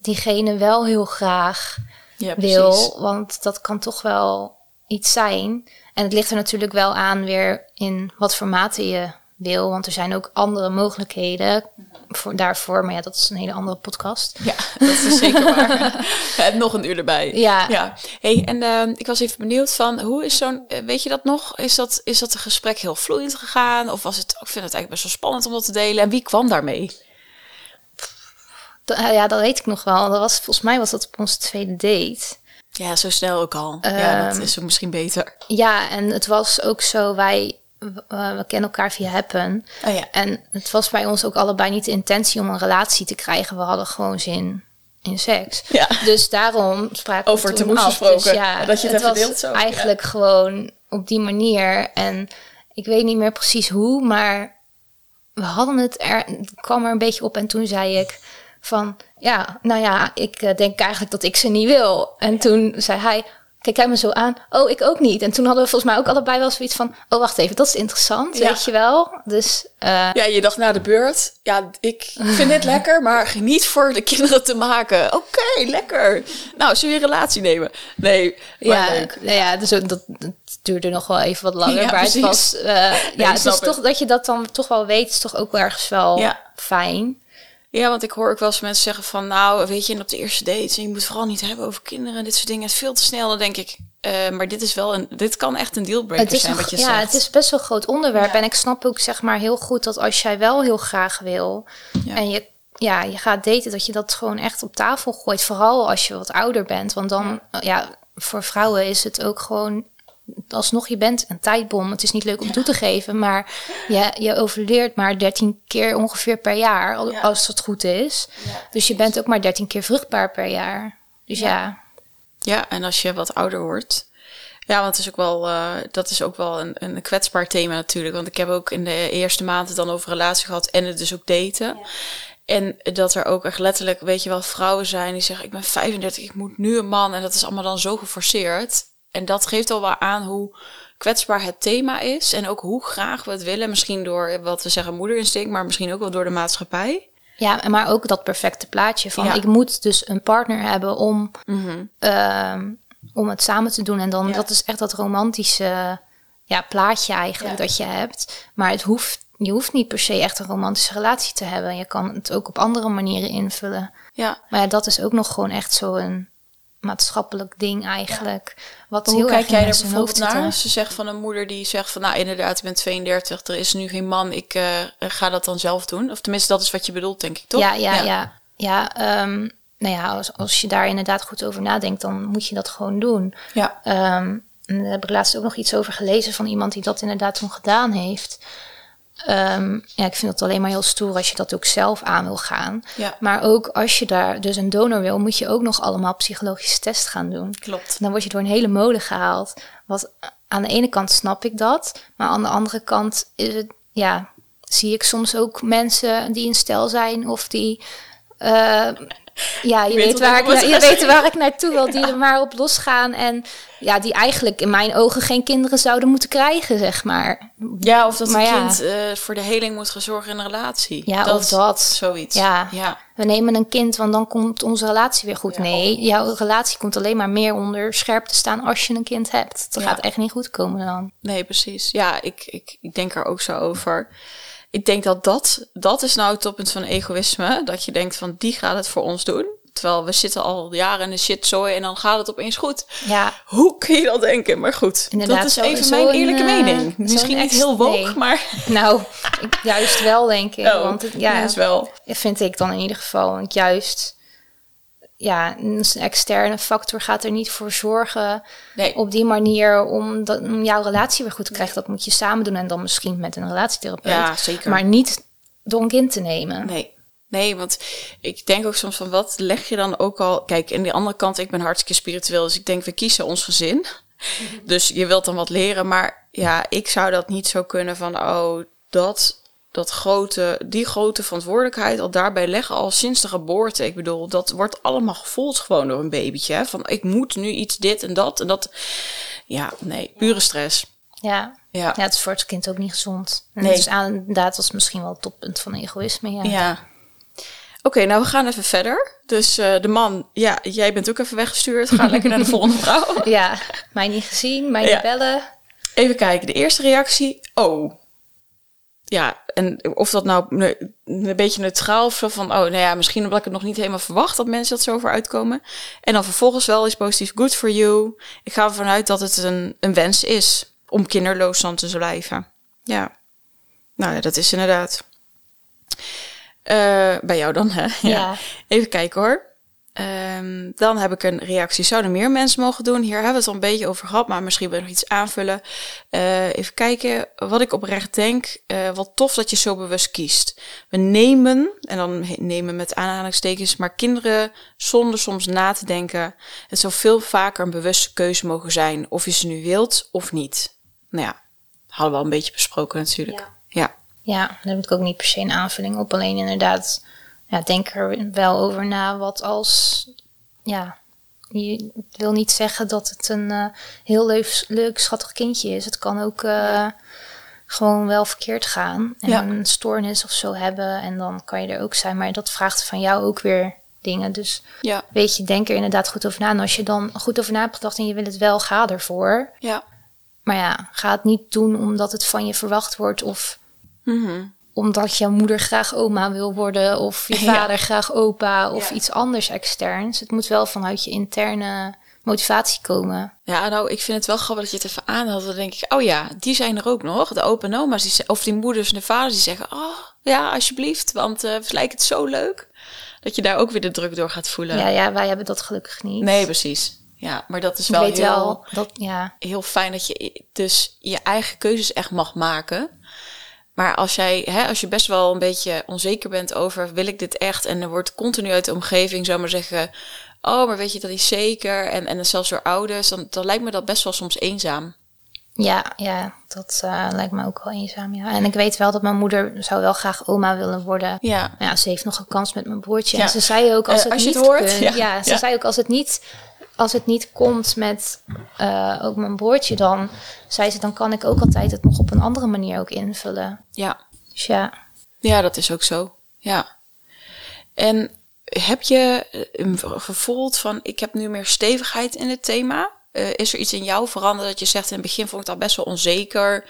diegene wel heel graag ja, wil. Want dat kan toch wel iets zijn. En het ligt er natuurlijk wel aan weer in wat voor mate je wil. Want er zijn ook andere mogelijkheden voor, daarvoor. Maar ja, dat is een hele andere podcast. Ja, dat is zeker waar. en nog een uur erbij. Ja. ja. Hey, en eh, ik was even benieuwd van, hoe is zo'n, eh, weet je dat nog? Is dat, is dat een gesprek heel vloeiend gegaan? Of was het, ik vind het eigenlijk best wel spannend om dat te delen. En wie kwam daarmee? Da- ja, dat weet ik nog wel. Dat was, volgens mij was dat op onze tweede date. Ja, zo snel ook al. ja, dat Ehm, is ook misschien beter. Ja, en het was ook zo, wij eh, we kennen elkaar via Happen. Oh ja. En het was bij ons ook allebei niet de intentie om een relatie te krijgen. We hadden gewoon zin in seks. Ja. Dus daarom spraken Over we moes af. gesproken. Dus ja, Dat je het was deelt zo. eigenlijk gewoon op die manier. En ik weet niet meer precies hoe, maar we hadden het er, het kwam er een beetje op. En toen zei ik van, ja, nou ja, ik eh, denk eigenlijk dat ik ze niet wil. En toen zei hij, kijk hij me zo aan, oh, ik ook niet. En toen hadden we volgens mij ook allebei wel zoiets van, oh, wacht even, dat is interessant, Ja. weet je wel. Dus eh, Ja, je dacht na de beurt, ja, ik vind dit lekker, maar geniet voor de kinderen te maken. Oké, lekker. Nou, zullen we een relatie nemen? Nee, maar ja, leuk. nou ja, dus dat, dat duurde nog wel even wat langer. Ja, maar precies. het was, eh, ja, het is toch dat je dat dan toch wel weet, is toch ook wel ergens wel Ja. fijn. Ja, want ik hoor ook wel eens mensen zeggen van, nou, weet je, en op de eerste date, en je moet vooral niet hebben over kinderen en dit soort dingen. Het is veel te snel. Dan denk ik, eh, maar dit is wel een, dit kan echt een dealbreaker zijn een, wat je ja, zegt. het is best wel een groot onderwerp. Ja. En ik snap ook zeg maar heel goed dat als jij wel heel graag wil Ja. en je, ja, je gaat daten, dat je dat gewoon echt op tafel gooit. Vooral als je wat ouder bent. Want dan, ja, voor vrouwen is het ook gewoon alsnog, je bent een tijdbom. Het is niet leuk om toe te geven, maar je, je overleert maar 13 keer ongeveer per jaar, al- Ja. als het goed is. Dus je bent ook maar 13 keer vruchtbaar per jaar. Dus ja, Ja, en als je wat ouder wordt. Ja, want het is ook wel, eh, dat is ook wel een, een kwetsbaar thema natuurlijk. Want ik heb ook in de eerste maanden dan over relatie gehad en het dus ook daten. En dat er ook echt letterlijk, weet je wel, vrouwen zijn die zeggen: Ik ben 35, ik moet nu een man. En dat is allemaal dan zo geforceerd. En dat geeft al wel aan hoe kwetsbaar het thema is. En ook hoe graag we het willen. Misschien door wat we zeggen moederinstinct, maar misschien ook wel door de maatschappij. Ja, en maar ook dat perfecte plaatje van Ja. ik moet dus een partner hebben om, ehm, om het samen te doen. En dan Ja. dat is echt dat romantische ja, plaatje eigenlijk Ja. dat je hebt. Maar het hoeft, je hoeft niet per se echt een romantische relatie te hebben. Je kan het ook op andere manieren invullen. Ja, Maar ja, dat is ook nog gewoon echt zo'n maatschappelijk ding eigenlijk. Wat Hoe heel kijk jij er bijvoorbeeld naar? Ze zegt van een moeder die zegt van, nou inderdaad, ik ben 32, er is nu geen man, ik eh, ga dat dan zelf doen. Of tenminste, dat is wat je bedoelt, denk ik, toch? Ja, ja, ja. ja. ehm, nou ja, als, als je daar inderdaad goed over nadenkt, dan moet je dat gewoon doen. Ja. Ehm, en daar heb ik laatst ook nog iets over gelezen van iemand die dat inderdaad toen gedaan heeft. Ehm, ja, ik vind het alleen maar heel stoer als je dat ook zelf aan wil gaan. Ja. Maar ook als je daar dus een donor wil, moet je ook nog allemaal psychologische test gaan doen. Klopt. Dan word je door een hele molen gehaald. Wat aan de ene kant snap ik dat, maar aan de andere kant is het, ja, zie ik soms ook mensen die in stel zijn of die, eh, Ja, je, weet waar ik je weet waar ik naartoe wil, die er maar op losgaan. En ja, die eigenlijk in mijn ogen geen kinderen zouden moeten krijgen, zeg maar. Ja, of dat Maar een ja. kind eh, voor de heling moet gaan zorgen in een relatie. Ja, of dat. Zoiets. Ja. ja. We nemen een kind, want dan komt onze relatie weer goed. Nee, jouw relatie komt alleen maar meer onder scherp te staan als je een kind hebt. Dat Ja. gaat echt niet goed komen dan. Nee, precies. Ja, ik, ik, ik denk er ook zo over. Ik denk dat, dat dat is nou het toppunt van egoïsme. Dat je denkt van die gaat het voor ons doen. Terwijl we zitten al jaren in de shitzooi en dan gaat het opeens goed. Ja, Hoe kun je dat denken? Maar goed, Inderdaad, dat is zo- even mijn eerlijke eh, mening. Misschien niet heel woke, nee. maar nou, ik- juist wel denk ik. Oh, want het, ja, is wel. vind ik dan in ieder geval. Want juist, ja, een externe factor gaat er niet voor zorgen Nee. op die manier om, dat, om jouw relatie weer goed te krijgen. Dat moet je samen doen en dan misschien met een relatietherapeut. Ja, zeker. Maar niet door een kind te nemen. Nee. Nee, want ik denk ook soms van wat leg je dan ook al. Kijk, aan de andere kant, ik ben hartstikke spiritueel, dus ik denk we kiezen ons gezin. Dus je wilt dan wat leren, maar ja, ik zou dat niet zo kunnen van oh, dat, dat grote, die grote verantwoordelijkheid al daarbij leggen al sinds de geboorte. Ik bedoel, dat wordt allemaal gevoeld gewoon door een babytje. Hè? Van ik moet nu iets dit en dat en dat. Ja, nee, pure stress. Ja. Ja. ja, het is voor het kind ook niet gezond. En Nee. Dus aan, inderdaad, dat is misschien wel het toppunt van egoïsme. Ja. Ja. Oké, nou we gaan even verder. Dus eh, de man, ja, jij bent ook even weggestuurd. Ga lekker naar de volgende vrouw. Ja, mij niet gezien, mij Ja. niet bellen. Even kijken, de eerste reactie, oh. Ja, en of dat nou een beetje neutraal of zo van, oh, nou ja, misschien omdat ik het nog niet helemaal verwacht dat mensen dat zo voor uitkomen. En dan vervolgens wel is positief, good for you. Ik ga ervan uit dat het een, een wens is om kinderloos dan te blijven. Ja, nou ja, dat is inderdaad. Eh, bij jou dan, hè? Ja. Even kijken hoor. Ehm, dan heb ik een reactie. Zouden meer mensen mogen doen? Hier hebben we het al een beetje over gehad, maar misschien wil je nog iets aanvullen. Eh, even kijken wat ik oprecht denk. Eh, wat tof dat je zo bewust kiest. We nemen, en dan nemen met aanhalingstekens, maar kinderen zonder soms na te denken. Het zou veel vaker een bewuste keuze mogen zijn, of je ze nu wilt of niet. Nou ja, hadden we al een beetje besproken natuurlijk. Ja. ja. Ja, daar heb ik ook niet per se een aanvulling op. Alleen inderdaad, ja, denk er wel over na wat als... Ja, je wil niet zeggen dat het een eh, heel leuk, leuk, schattig kindje is. Het kan ook eh, gewoon wel verkeerd gaan. En Ja. een stoornis of zo hebben. En dan kan je er ook zijn. Maar dat vraagt van jou ook weer dingen. Dus Ja, weet je, denk er inderdaad goed over na. En als je dan goed over na hebt gedacht en je wil het wel, ga ervoor. ja. Maar ja, ga het niet doen omdat het van je verwacht wordt of Mhm. Omdat jouw moeder graag oma wil worden of je Ja. vader graag opa of Ja. iets anders externs. Het moet wel vanuit je interne motivatie komen. Ja, nou, ik vind het wel grappig dat je het even aanhaalt. Dan denk ik, oh ja, die zijn er ook nog. De opa en oma's, die, of die moeders en de vaders die zeggen... Oh, ja, alsjeblieft, want eh het lijkt het zo leuk. Dat je daar ook weer de druk door gaat voelen. Ja, ja, wij hebben dat gelukkig niet. Nee, precies. Ja, maar dat is wel heel, wel dat, ja, heel fijn dat je dus je eigen keuzes echt mag maken. Maar als jij, hè, als je best wel een beetje onzeker bent over wil ik dit echt, en er wordt continu uit de omgeving, zou maar zeggen, oh, maar weet je dat niet zeker, en, en zelfs door ouders, dan, dan lijkt me dat best wel soms eenzaam. ja, ja, dat eh, lijkt me ook wel eenzaam. Ja. En ik weet wel dat mijn moeder zou wel graag oma willen worden. Ja, Maar ja, ze heeft nog een kans met mijn broertje. Ja. En ze zei ook als het als je niet het hoort, ja. ja, ze Ja. zei ook als het niet, als het niet komt met eh, ook mijn broertje, dan zei ze dan kan ik ook altijd het nog op een andere manier ook invullen. ja. Dus ja, Ja, dat is ook zo. Ja. En heb je eh, gevoeld van, ik heb nu meer stevigheid in het thema? Eh, is er iets in jou veranderd dat je zegt, in het begin vond ik dat best wel onzeker.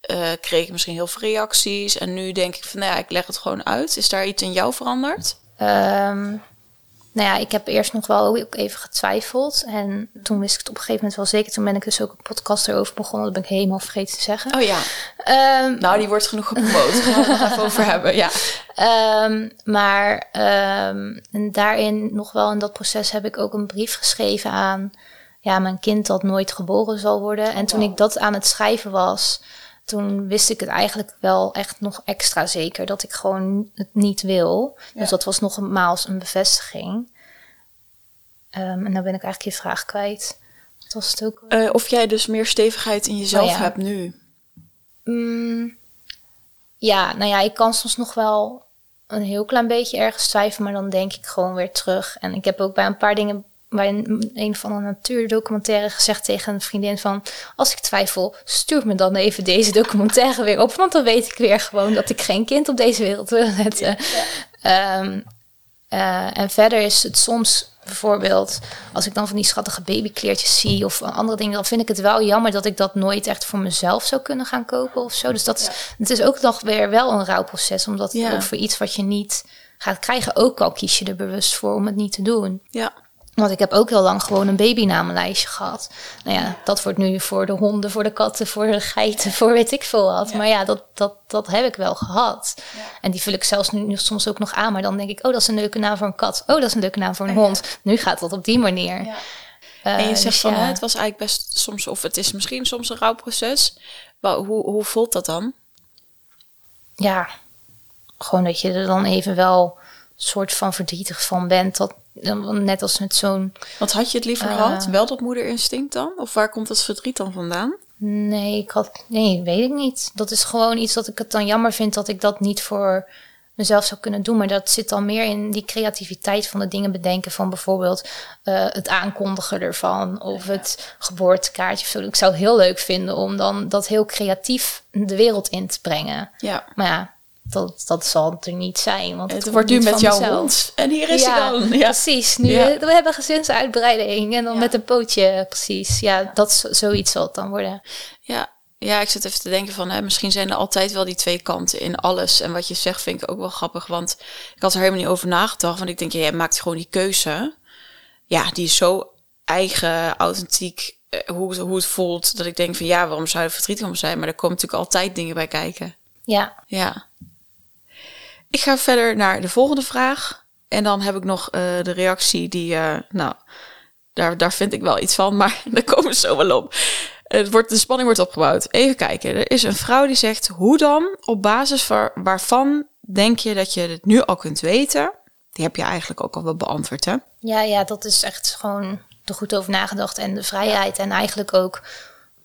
Eh, kreeg ik misschien heel veel reacties. En nu denk ik van, nou ja, ik leg het gewoon uit. Is daar iets in jou veranderd? Ehm, nou ja, ik heb eerst nog wel ook even getwijfeld. En toen wist ik het op een gegeven moment wel zeker. Toen ben ik dus ook een podcast erover begonnen. Dat ben ik helemaal vergeten te zeggen. Oh ja. Ehm, Nou, die wordt genoeg gepromoot. Gaan we het nog even over hebben. Ja. Ehm, maar ehm, en daarin, nog wel in dat proces, heb ik ook een brief geschreven aan ja, mijn kind dat nooit geboren zal worden. En toen ik dat aan het schrijven was, toen wist ik het eigenlijk wel echt nog extra zeker dat ik gewoon het niet wil. Dus dat was nogmaals een bevestiging. Ehm, en dan ben ik eigenlijk je vraag kwijt. Wat was het ook? Eh, of jij dus meer stevigheid in jezelf Oh ja. hebt nu. Mm, ja, nou ja, ik kan soms nog wel een heel klein beetje ergens twijfel, maar dan denk ik gewoon weer terug. En ik heb ook bij een paar dingen bij een, een van de natuurdocumentaire gezegd tegen een vriendin van... als ik twijfel, stuur me dan even deze documentaire weer op... want dan weet ik weer gewoon dat ik geen kind op deze wereld wil zetten. Ehm, eh, en verder is het soms bijvoorbeeld... als ik dan van die schattige babykleertjes zie of andere dingen... dan vind ik het wel jammer dat ik dat nooit echt voor mezelf zou kunnen gaan kopen of zo. Dus dat is, het is ook nog weer wel een rouwproces... omdat Ja. ook voor iets wat je niet gaat krijgen... ook al kies je er bewust voor om het niet te doen. Ja. Want ik heb ook heel lang gewoon een babynamenlijstje gehad. Nou ja, dat wordt nu voor de honden, voor de katten, voor de geiten, voor weet ik veel wat. Maar ja, dat, dat, dat heb ik wel gehad. En die vul ik zelfs nu, soms ook nog aan. Maar dan denk ik, oh, dat is een leuke naam voor een kat. Oh, dat is een leuke naam voor een hond. Nu gaat dat op die manier. Eh, En je zegt dus van, het was eigenlijk best soms, of het is misschien soms een rouwproces. Maar hoe, hoe voelt dat dan? ja, gewoon dat je er dan even wel soort van verdrietig van bent. Dat, net als met zo'n Want had je het liever Eh. gehad? Wel dat moederinstinct dan? Of waar komt dat verdriet dan vandaan? Nee, ik had, nee, weet ik niet. Dat is gewoon iets dat ik het dan jammer vind dat ik dat niet voor mezelf zou kunnen doen. Maar dat zit dan meer in die creativiteit van de dingen bedenken. Van bijvoorbeeld eh, het aankondigen ervan of het geboortekaartje. of zo. Ik zou het heel leuk vinden om dan dat heel creatief de wereld in te brengen. Ja. Maar ja, dat, dat zal er niet zijn. Want Het wordt nu met jouw mezelf. hond. En hier is ja, hij dan. Ja. precies. Nu, Ja. We hebben gezinsuitbreiding en dan Ja. met een pootje, precies. Ja, dat zoiets zal het dan worden. Ja. ja, ik zit even te denken van... Hè, misschien zijn er altijd wel die twee kanten in alles. En wat je zegt vind ik ook wel grappig. Want ik had er helemaal niet over nagedacht. Want ik denk, ja, jij maakt gewoon die keuze. Ja, die is zo eigen, authentiek... eh, Hoe, het- hoe het voelt, dat ik denk van ja, waarom zou je er verdrietig om zijn? Maar er komen natuurlijk altijd dingen bij kijken. Ja, Ja. Ik ga verder naar de volgende vraag. En dan heb ik nog eh, de reactie die, eh, nou, daar, daar vind ik wel iets van, maar daar komen we zo wel op. Het wordt, de spanning wordt opgebouwd. Even kijken. Er is een vrouw die zegt, hoe dan, op basis van, waarvan denk je dat je het nu al kunt weten? Die heb je eigenlijk ook al wel beantwoord, hè? Ja, ja, dat is echt gewoon er goed over nagedacht. En de vrijheid. En eigenlijk ook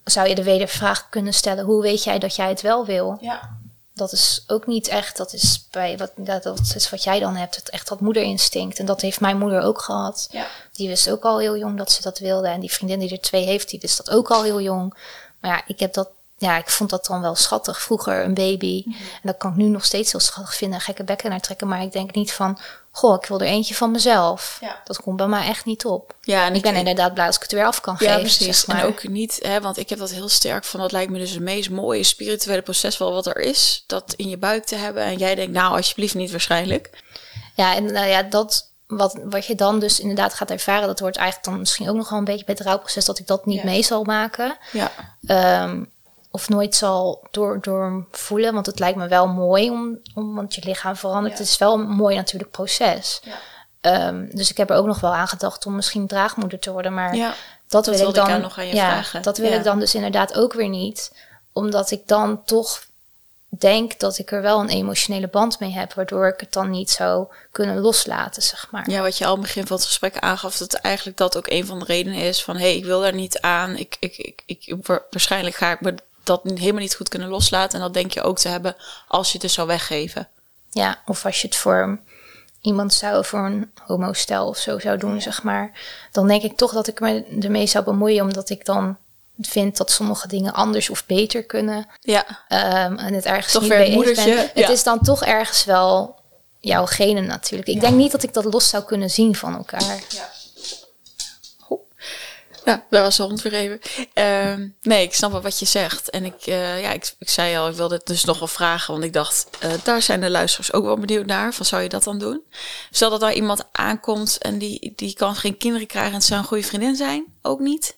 zou je de wedervraag kunnen stellen: hoe weet jij dat jij het wel wil? Ja. Dat is ook niet echt, dat is bij wat, dat, is wat jij dan hebt, het, echt dat moederinstinct. En dat heeft mijn moeder ook gehad. Ja. Die wist ook al heel jong dat ze dat wilde. En die vriendin die er twee heeft, die wist dat ook al heel jong. Maar ja, ik heb dat, ja, ik vond dat dan wel schattig. Vroeger een baby. Mhm. En dat kan ik nu nog steeds heel schattig vinden. en Gekke bekken naar trekken. Maar ik denk niet van, goh, ik wil er eentje van mezelf. Ja. Dat komt bij mij echt niet op. Ja, en Ik ben inderdaad blij als ik het weer af kan Ja, geven. precies. zeg maar. En ook niet, hè, want ik heb dat heel sterk van, dat lijkt me dus het meest mooie spirituele proces wel wat er is. Dat in je buik te hebben. En jij denkt, nou, alsjeblieft niet waarschijnlijk. Ja, en nou ja, dat wat, wat je dan dus inderdaad gaat ervaren, dat wordt eigenlijk dan misschien ook nog wel een beetje bij het rouwproces dat ik dat niet Ja. mee zal maken. Ja. Ehm, of nooit zal door, door voelen. Want het lijkt me wel mooi om, om want je lichaam verandert. Ja. Het is wel een mooi natuurlijk proces. Ja. Ehm, dus ik heb er ook nog wel aan gedacht om misschien draagmoeder te worden. Maar Ja. dat, dat wil ik dan nog aan je ja, vragen. Dat wil ik dan dus inderdaad ook weer niet. Omdat ik dan toch denk dat ik er wel een emotionele band mee heb. Waardoor ik het dan niet zou kunnen loslaten, zeg maar. Ja, wat je al het begin van het gesprek aangaf, dat eigenlijk dat ook een van de redenen is van hé, hey, ik wil daar niet aan. Ik, ik, ik, ik, wa- waarschijnlijk ga ik me dat helemaal niet goed kunnen loslaten. En dat denk je ook te hebben als je het dus zou weggeven. Ja, of als je het voor iemand zou, voor een homostel of zo zou doen, zeg maar. Dan denk ik toch dat ik me ermee zou bemoeien, omdat ik dan vind dat sommige dingen anders of beter kunnen. Ja, Ehm, en het ergens Toch niet weer moedertje, Het is dan toch ergens wel jouw genen natuurlijk. Ik denk niet dat ik dat los zou kunnen zien van elkaar. Ja, daar was de hond weer even. Ehm, nee, ik snap wel wat je zegt. En ik, eh, ja, ik, ik zei al, ik wilde het dus nog wel vragen. Want ik dacht, eh, daar zijn de luisteraars ook wel benieuwd naar. Van, zou je dat dan doen? Stel dat daar iemand aankomt en die, die kan geen kinderen krijgen... en het zou een goede vriendin zijn? Ook niet?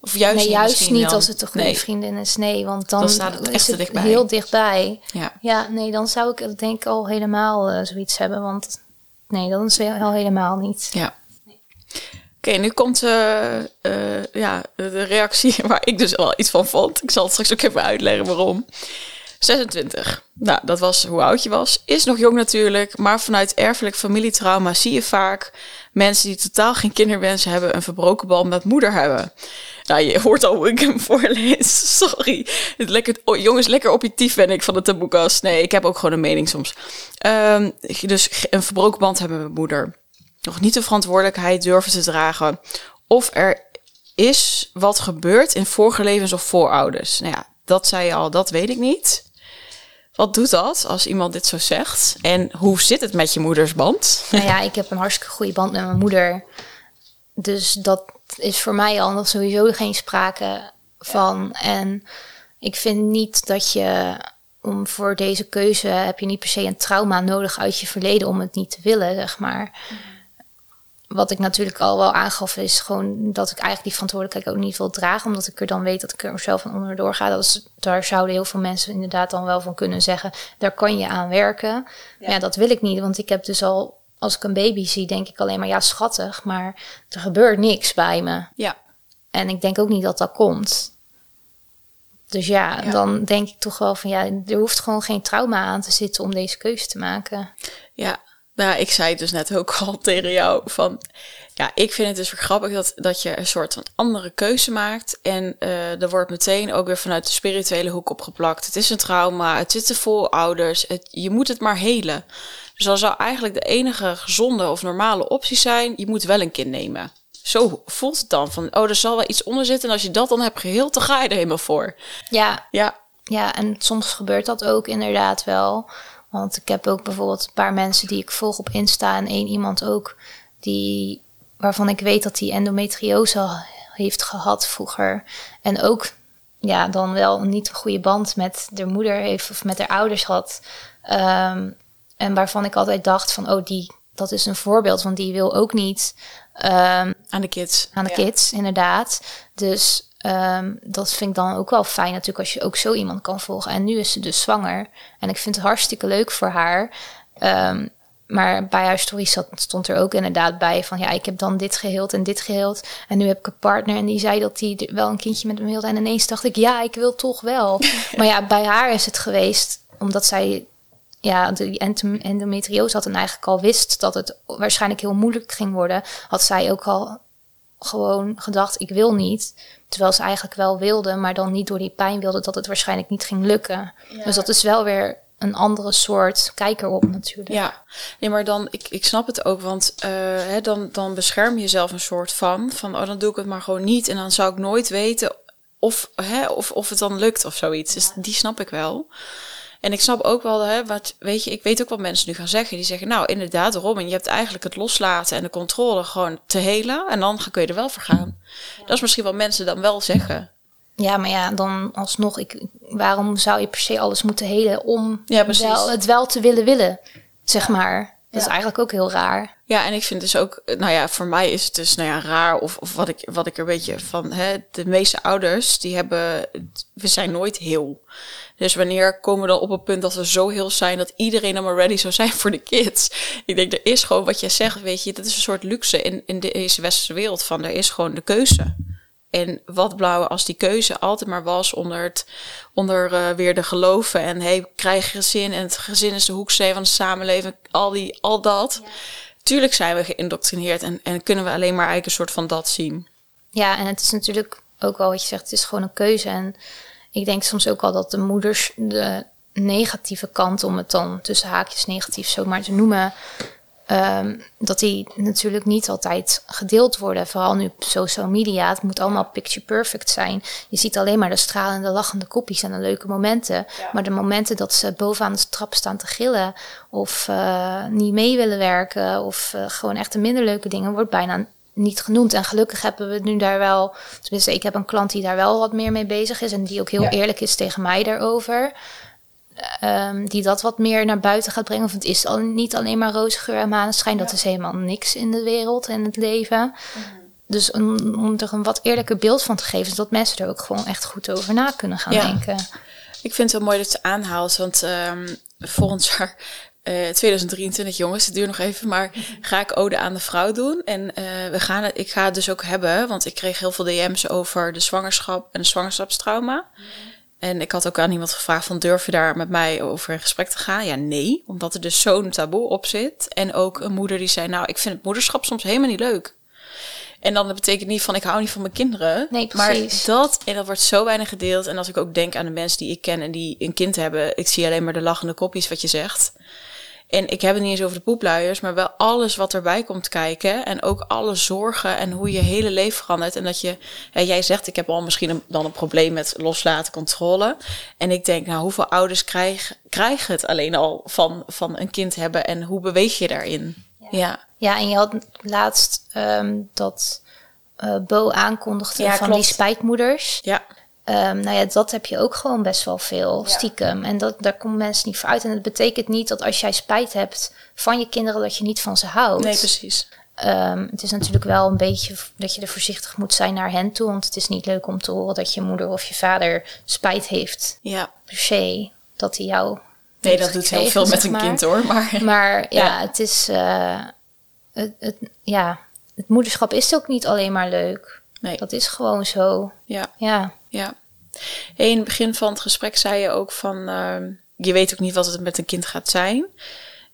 Of juist nee, niet juist niet dan? als het een goede Nee. vriendin is. Nee, want dan, Dan staat het echt is het dichtbij. heel dichtbij. Ja. Ja, nee, dan zou ik denk ik al helemaal eh, zoiets hebben. Want nee, dat is wel al helemaal niet. Ja. Oké, nu komt eh, eh, ja, de reactie waar ik dus wel iets van vond. Ik zal het straks ook even uitleggen waarom. 26. Nou, dat was hoe oud je was. Is nog jong natuurlijk, maar vanuit erfelijk familietrauma zie je vaak mensen die totaal geen kinderwensen hebben, een verbroken band met moeder hebben. Nou, je hoort al hoe ik hem voorlees. Sorry. Lekker, oh, jongens, lekker objectief ben ik van de taboekast. Nee, ik heb ook gewoon een mening soms. Um, dus een verbroken band hebben met moeder. Nog niet de verantwoordelijkheid durven te dragen. Of er is wat gebeurd in vorige levens of voorouders. Nou ja, dat zei je al, dat weet ik niet. Wat doet dat als iemand dit zo zegt? En hoe zit het met je moeders band? Nou ja, ik heb een hartstikke goede band met mijn moeder. Dus dat is voor mij al nog sowieso geen sprake van. En ik vind niet dat je om voor deze keuze heb je niet per se een trauma nodig uit je verleden om het niet te willen, zeg maar. Wat ik natuurlijk al wel aangaf, is gewoon dat ik eigenlijk die verantwoordelijkheid ook niet wil dragen, omdat ik er dan weet dat ik er zelf van onderdoor ga. Dat is, daar zouden heel veel mensen inderdaad dan wel van kunnen zeggen, daar kan je aan werken. Ja. ja, dat wil ik niet, want ik heb dus al, als ik een baby zie, denk ik alleen maar, ja, schattig, maar er gebeurt niks bij me. Ja. En ik denk ook niet dat dat komt. Dus ja, ja, dan denk ik toch wel van ja, er hoeft gewoon geen trauma aan te zitten om deze keuze te maken. Ja, nou, ik zei dus net ook al tegen jou van, ja, ik vind het dus weer grappig dat, dat je een soort van andere keuze maakt. En uh, er wordt meteen ook weer vanuit de spirituele hoek opgeplakt. Het is een trauma, het zit vol ouders, het, je moet het maar helen. Dus dan zou eigenlijk de enige gezonde of normale optie zijn, je moet wel een kind nemen. Zo voelt het dan, van, oh, er zal wel iets onder zitten. En als je dat dan hebt geheeld, dan ga je er helemaal voor. Ja, ja. ja en soms gebeurt dat ook inderdaad wel. Want ik heb ook bijvoorbeeld een paar mensen die ik volg op Insta en één iemand ook die waarvan ik weet dat hij endometriose heeft gehad vroeger. En ook ja dan wel niet een goede band met de moeder heeft of met haar ouders had. Um, en waarvan ik altijd dacht van oh die dat is een voorbeeld want die wil ook niet um, aan de kids. aan de kids inderdaad. Dus Um, dat vind ik dan ook wel fijn natuurlijk als je ook zo iemand kan volgen. En nu is ze dus zwanger. En ik vind het hartstikke leuk voor haar. Um, maar bij haar story stond er ook inderdaad bij van ja, ik heb dan dit geheeld en dit geheeld. En nu heb ik een partner en die zei dat hij wel een kindje met hem wilde. En ineens dacht ik, ja, ik wil toch wel. maar ja, bij haar is het geweest omdat zij ja, de endometriose had en eigenlijk al wist dat het waarschijnlijk heel moeilijk ging worden, had zij ook al gewoon gedacht, ik wil niet. Terwijl ze eigenlijk wel wilde, maar dan niet door die pijn wilde dat het waarschijnlijk niet ging lukken. Dus dat is wel weer een andere soort kijker op natuurlijk. Ja, nee, maar dan, ik, ik snap het ook, want uh, hè, dan, dan bescherm je jezelf een soort van, van, oh, dan doe ik het maar gewoon niet. En dan zou ik nooit weten of, hè, of, of het dan lukt of zoiets. Dus die snap ik wel. En ik snap ook wel, hè, wat, weet je, ik weet ook wat mensen nu gaan zeggen. Die zeggen, nou inderdaad, Robin, je hebt eigenlijk het loslaten en de controle gewoon te helen. En dan kun je er wel voor gaan. Dat is misschien wat mensen dan wel zeggen. Ja, maar ja, dan alsnog, ik, waarom zou je per se alles moeten helen om ja, wel, het wel te willen willen, zeg maar. Dat is eigenlijk ook heel raar. Ja, en ik vind dus ook, nou ja, voor mij is het dus, nou ja, raar of, of wat, ik, wat ik er een beetje van, hè, de meeste ouders, die hebben, we zijn nooit heel. Dus wanneer komen we dan op een punt dat we zo heel zijn dat iedereen allemaal ready zou zijn voor de kids? Ik denk, er is gewoon wat jij zegt, weet je, dat is een soort luxe in, in deze westerse wereld van, er is gewoon de keuze. En wat blauwe als die keuze altijd maar was onder, het, onder uh, weer de geloven. En hey, krijg gezin en het gezin is de hoeksteen van de samenleving. Al, die, al dat. Tuurlijk zijn we geïndoctrineerd en, en kunnen we alleen maar eigenlijk een soort van dat zien. Ja, en het is natuurlijk ook wel wat je zegt, het is gewoon een keuze. En ik denk soms ook al dat de moeders de negatieve kant, om het dan tussen haakjes negatief zo maar te noemen, um, dat die natuurlijk niet altijd gedeeld worden. Vooral nu op social media. Het moet allemaal picture perfect zijn. Je ziet alleen maar de stralende, lachende kopjes en de leuke momenten. Maar de momenten dat ze bovenaan de trap staan te gillen of uh, niet mee willen werken of uh, gewoon echt de minder leuke dingen, wordt bijna niet genoemd. En gelukkig hebben we nu daar wel, tenminste, ik heb een klant die daar wel wat meer mee bezig is en die ook heel eerlijk is tegen mij daarover. Um, die dat wat meer naar buiten gaat brengen. Of het is al niet alleen maar roze geur en maneschijn. Dat is helemaal niks in de wereld en het leven. Mhm. Dus om, om er een wat eerlijker beeld van te geven, zodat mensen er ook gewoon echt goed over na kunnen gaan denken. Ik vind het wel mooi dat ze aanhaalt, want um, volgend jaar 2023, eh, jongens, het duurt nog even, maar ga ik Ode aan de Vrouw doen. En uh, we gaan het, ik ga het dus ook hebben, want ik kreeg heel veel DM's over de zwangerschap en de zwangerschapstrauma. En ik had ook aan iemand gevraagd van durf je daar met mij over in gesprek te gaan? Ja, nee, omdat er dus zo'n taboe op zit. En ook een moeder die zei, nou, ik vind het moederschap soms helemaal niet leuk. En dan betekent niet van ik hou niet van mijn kinderen. Nee, maar precies. dat, en dat wordt zo weinig gedeeld. En als ik ook denk aan de mensen die ik ken en die een kind hebben, ik zie alleen maar de lachende kopjes wat je zegt. En ik heb het niet eens over de poepluiers, maar wel alles wat erbij komt kijken. En ook alle zorgen en hoe je hele leven verandert. En dat je, hè, jij zegt, ik heb al misschien een, dan een probleem met loslaten, controle. En ik denk, nou, hoeveel ouders krijgen, krijgen het alleen al van, van een kind hebben en hoe beweeg je daarin? Ja, Ja, en je had laatst ehm, dat eh Bo aankondigde Ja, van klopt. die spijtmoeders. ja, Ehm, nou ja, dat heb je ook gewoon best wel veel, stiekem. En dat, daar komen mensen niet voor uit. En het betekent niet dat als jij spijt hebt van je kinderen, dat je niet van ze houdt. nee, precies. Ehm, het is natuurlijk wel een beetje dat je er voorzichtig moet zijn naar hen toe. Want het is niet leuk om te horen dat je moeder of je vader spijt heeft. Ja, Per se, dat hij jou... nee, dat doet heel veel met een maar. kind hoor. Maar Maar ja, Ja. het is... eh, het, het, ja, het moederschap is ook niet alleen maar leuk. Nee, Dat is gewoon zo. ja. Ja, Ja. Hey, in het begin van het gesprek zei je ook van, ehm, je weet ook niet wat het met een kind gaat zijn.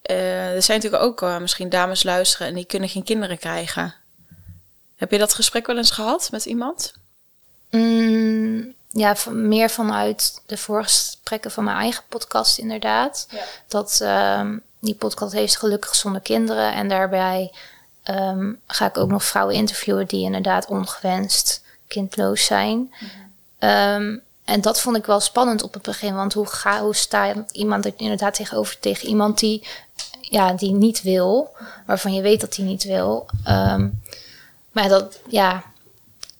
Eh, er zijn natuurlijk ook eh, misschien dames luisteren en die kunnen geen kinderen krijgen. Heb je dat gesprek wel eens gehad met iemand? Mm, ja van- meer vanuit de voorgesprekken van mijn eigen podcast inderdaad. Ja. Dat ehm, die podcast heeft gelukkig zonder kinderen. En daarbij ehm, ga ik ook nog vrouwen interviewen die inderdaad ongewenst kindloos zijn. Ehm, en dat vond ik wel spannend op het begin. Want hoe, ga, hoe sta iemand er inderdaad tegenover tegen iemand die, ja, die niet wil, waarvan je weet dat hij niet wil. Ehm, maar dat, ja,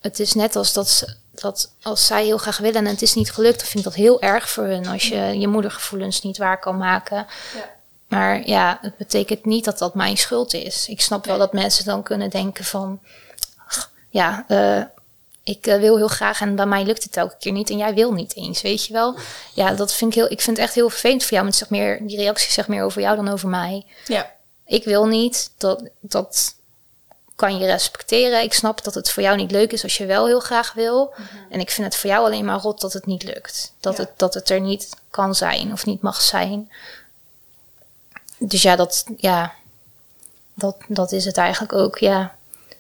het is net als dat, ze- dat als zij heel graag willen en het is niet gelukt, dan vind ik dat heel erg voor hun als je je moedergevoelens niet waar kan maken. Maar ja, het betekent niet dat dat mijn schuld is. Ik snap wel dat mensen dan kunnen denken van, ja, eh, ik eh, wil heel graag en bij mij lukt het elke keer niet en jij wil niet eens, weet je wel? Ja, dat vind ik heel, ik vind het echt heel vervelend voor jou, maar het zegt meer, die reactie zegt meer over jou dan over mij. Ja. Ik wil niet, dat, dat kan je respecteren. Ik snap dat het voor jou niet leuk is als je wel heel graag wil. En ik vind het voor jou alleen maar rot dat het niet lukt. Dat, Ja. het, dat het er niet kan zijn of niet mag zijn. Dus ja, dat, ja, dat, dat is het eigenlijk ook. Ja.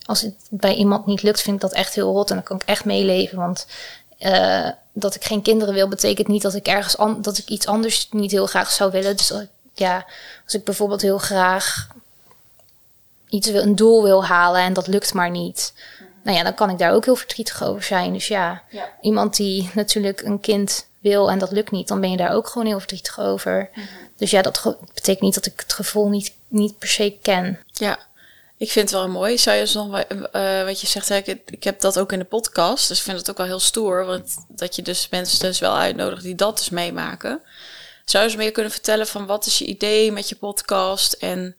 Als het bij iemand niet lukt, vind ik dat echt heel rot. En dan kan ik echt meeleven. Want eh, dat ik geen kinderen wil, betekent niet dat ik ergens dat ik iets anders niet heel graag zou willen. Dus ja, als ik bijvoorbeeld heel graag iets wil, een doel wil halen en dat lukt maar niet. Nou ja, dan kan ik daar ook heel verdrietig over zijn. Dus ja, Ja. iemand die natuurlijk een kind wil en dat lukt niet, dan ben je daar ook gewoon heel verdrietig over. Dus ja, dat betekent niet dat ik het gevoel niet, niet per se ken. Ja, ik vind het wel mooi. Zou je eens nog eh, wat je zegt, ik, ik heb dat ook in de podcast, dus ik vind het ook wel heel stoer, want dat je dus mensen dus wel uitnodigt die dat dus meemaken. Zou je eens meer kunnen vertellen van wat is je idee met je podcast en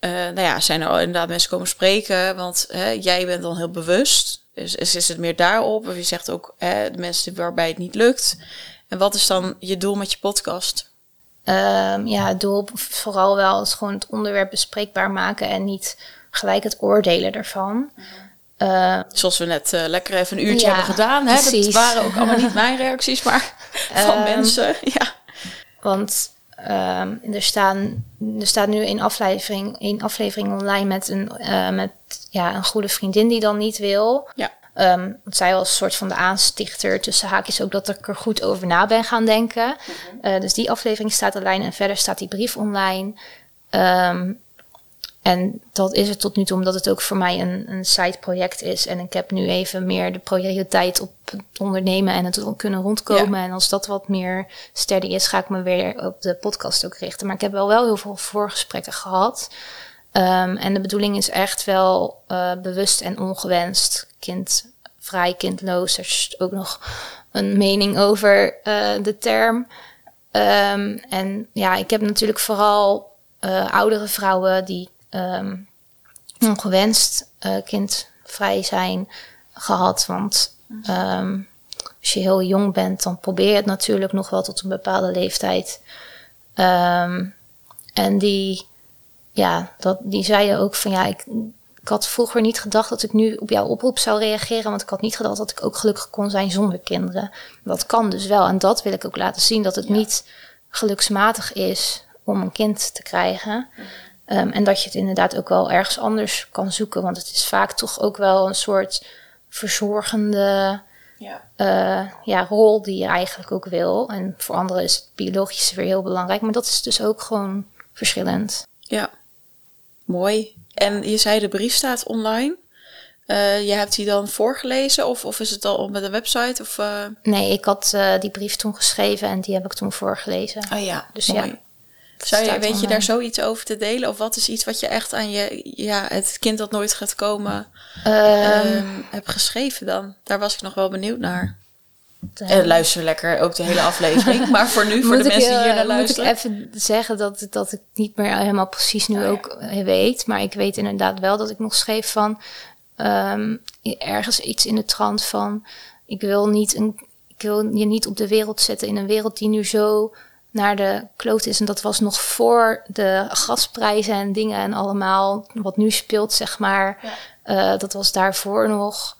eh, nou ja, zijn er inderdaad mensen komen spreken, want jij bent dan heel bewust. Dus is, is het meer daarop? Of je zegt ook de mensen waarbij het niet lukt. En wat is dan je doel met je podcast? Ehm, ja, het doel vooral wel is gewoon het onderwerp bespreekbaar maken en niet gelijk het oordelen ervan. Eh, Zoals we net eh, lekker even een uurtje Ja, hebben gedaan. Hè? Dat waren ook allemaal niet mijn reacties, maar van Ehm, mensen. Ja. Want ehm, er, staan, er staat nu een aflevering, een aflevering online met, een, eh, met ja, een goede vriendin die dan niet wil. Ja. Want zij was een soort van de aanstichter tussen haakjes ook dat ik er goed over na ben gaan denken. Eh, dus die aflevering staat online en verder staat die brief online. Ehm, en dat is het tot nu toe, omdat het ook voor mij een, een side-project is. En ik heb nu even meer de prioriteit op het ondernemen en het kunnen rondkomen. En als dat wat meer steady is, ga ik me weer op de podcast ook richten. Maar ik heb wel, wel heel veel voorgesprekken gehad. Ehm, en de bedoeling is echt wel eh, bewust en ongewenst kindvrij, kindloos. Er is ook nog een mening over eh, de term. Ehm, en ja, ik heb natuurlijk vooral eh, oudere vrouwen die ehm, ongewenst kindvrij zijn gehad. Want als je heel jong bent, dan probeer je het natuurlijk nog wel tot een bepaalde leeftijd. En die, ja, dat, die zeiden ook van ja, ik ik had vroeger niet gedacht dat ik nu op jouw oproep zou reageren, want ik had niet gedacht dat ik ook gelukkig kon zijn zonder kinderen. Dat kan dus wel en dat wil ik ook laten zien, dat het niet geluksmatig is om een kind te krijgen. Ehm, en dat je het inderdaad ook wel ergens anders kan zoeken, want het is vaak toch ook wel een soort verzorgende ja. Uh, ja, rol die je eigenlijk ook wil. En voor anderen is het biologische weer heel belangrijk, maar dat is dus ook gewoon verschillend. Ja, mooi. En je zei de brief staat online. Uh, je hebt die dan voorgelezen of, of is het al op met een website? Of, uh... Nee, ik had die brief toen geschreven en die heb ik toen voorgelezen. Oh ja, dus mooi. ja. Zou je, weet je daar zoiets over te delen? Of wat is iets wat je echt aan je, ja, het kind dat nooit gaat komen, um, hebt geschreven dan? Daar was ik nog wel benieuwd naar. En luister lekker ook de hele aflevering. maar voor nu, voor de mensen die hier naar luisteren. Moet ik even zeggen dat, dat ik niet meer helemaal precies nu oh ook weet. Maar ik weet inderdaad wel dat ik nog schreef van... Um, ergens iets in de trant van... Ik wil, niet een, ik wil je niet op de wereld zetten in een wereld die nu zo naar de kloot is. En dat was nog voor de gasprijzen en dingen en allemaal wat nu speelt, zeg maar. Uh, dat was daarvoor nog.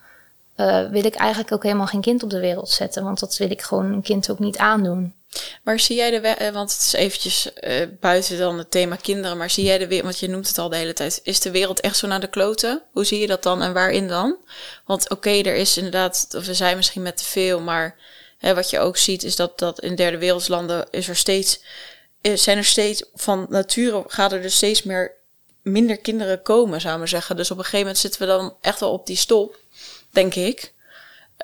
Uh, wil ik eigenlijk ook helemaal geen kind op de wereld zetten. Want dat wil ik gewoon een kind ook niet aandoen. Maar zie jij de, uh, want het is eventjes uh, buiten dan het thema kinderen, maar zie jij de wereld, want je noemt het al de hele tijd, is de wereld echt zo naar de kloten? Hoe zie je dat dan en waarin dan? Want oké, er is inderdaad, of we zijn misschien met te veel, maar Hè, wat je ook ziet is dat, dat in derde wereldlanden is er steeds, zijn er steeds van nature gaat er dus steeds meer minder kinderen komen, zou ik maar zeggen. Dus op een gegeven moment zitten we dan echt wel op die stop, denk ik.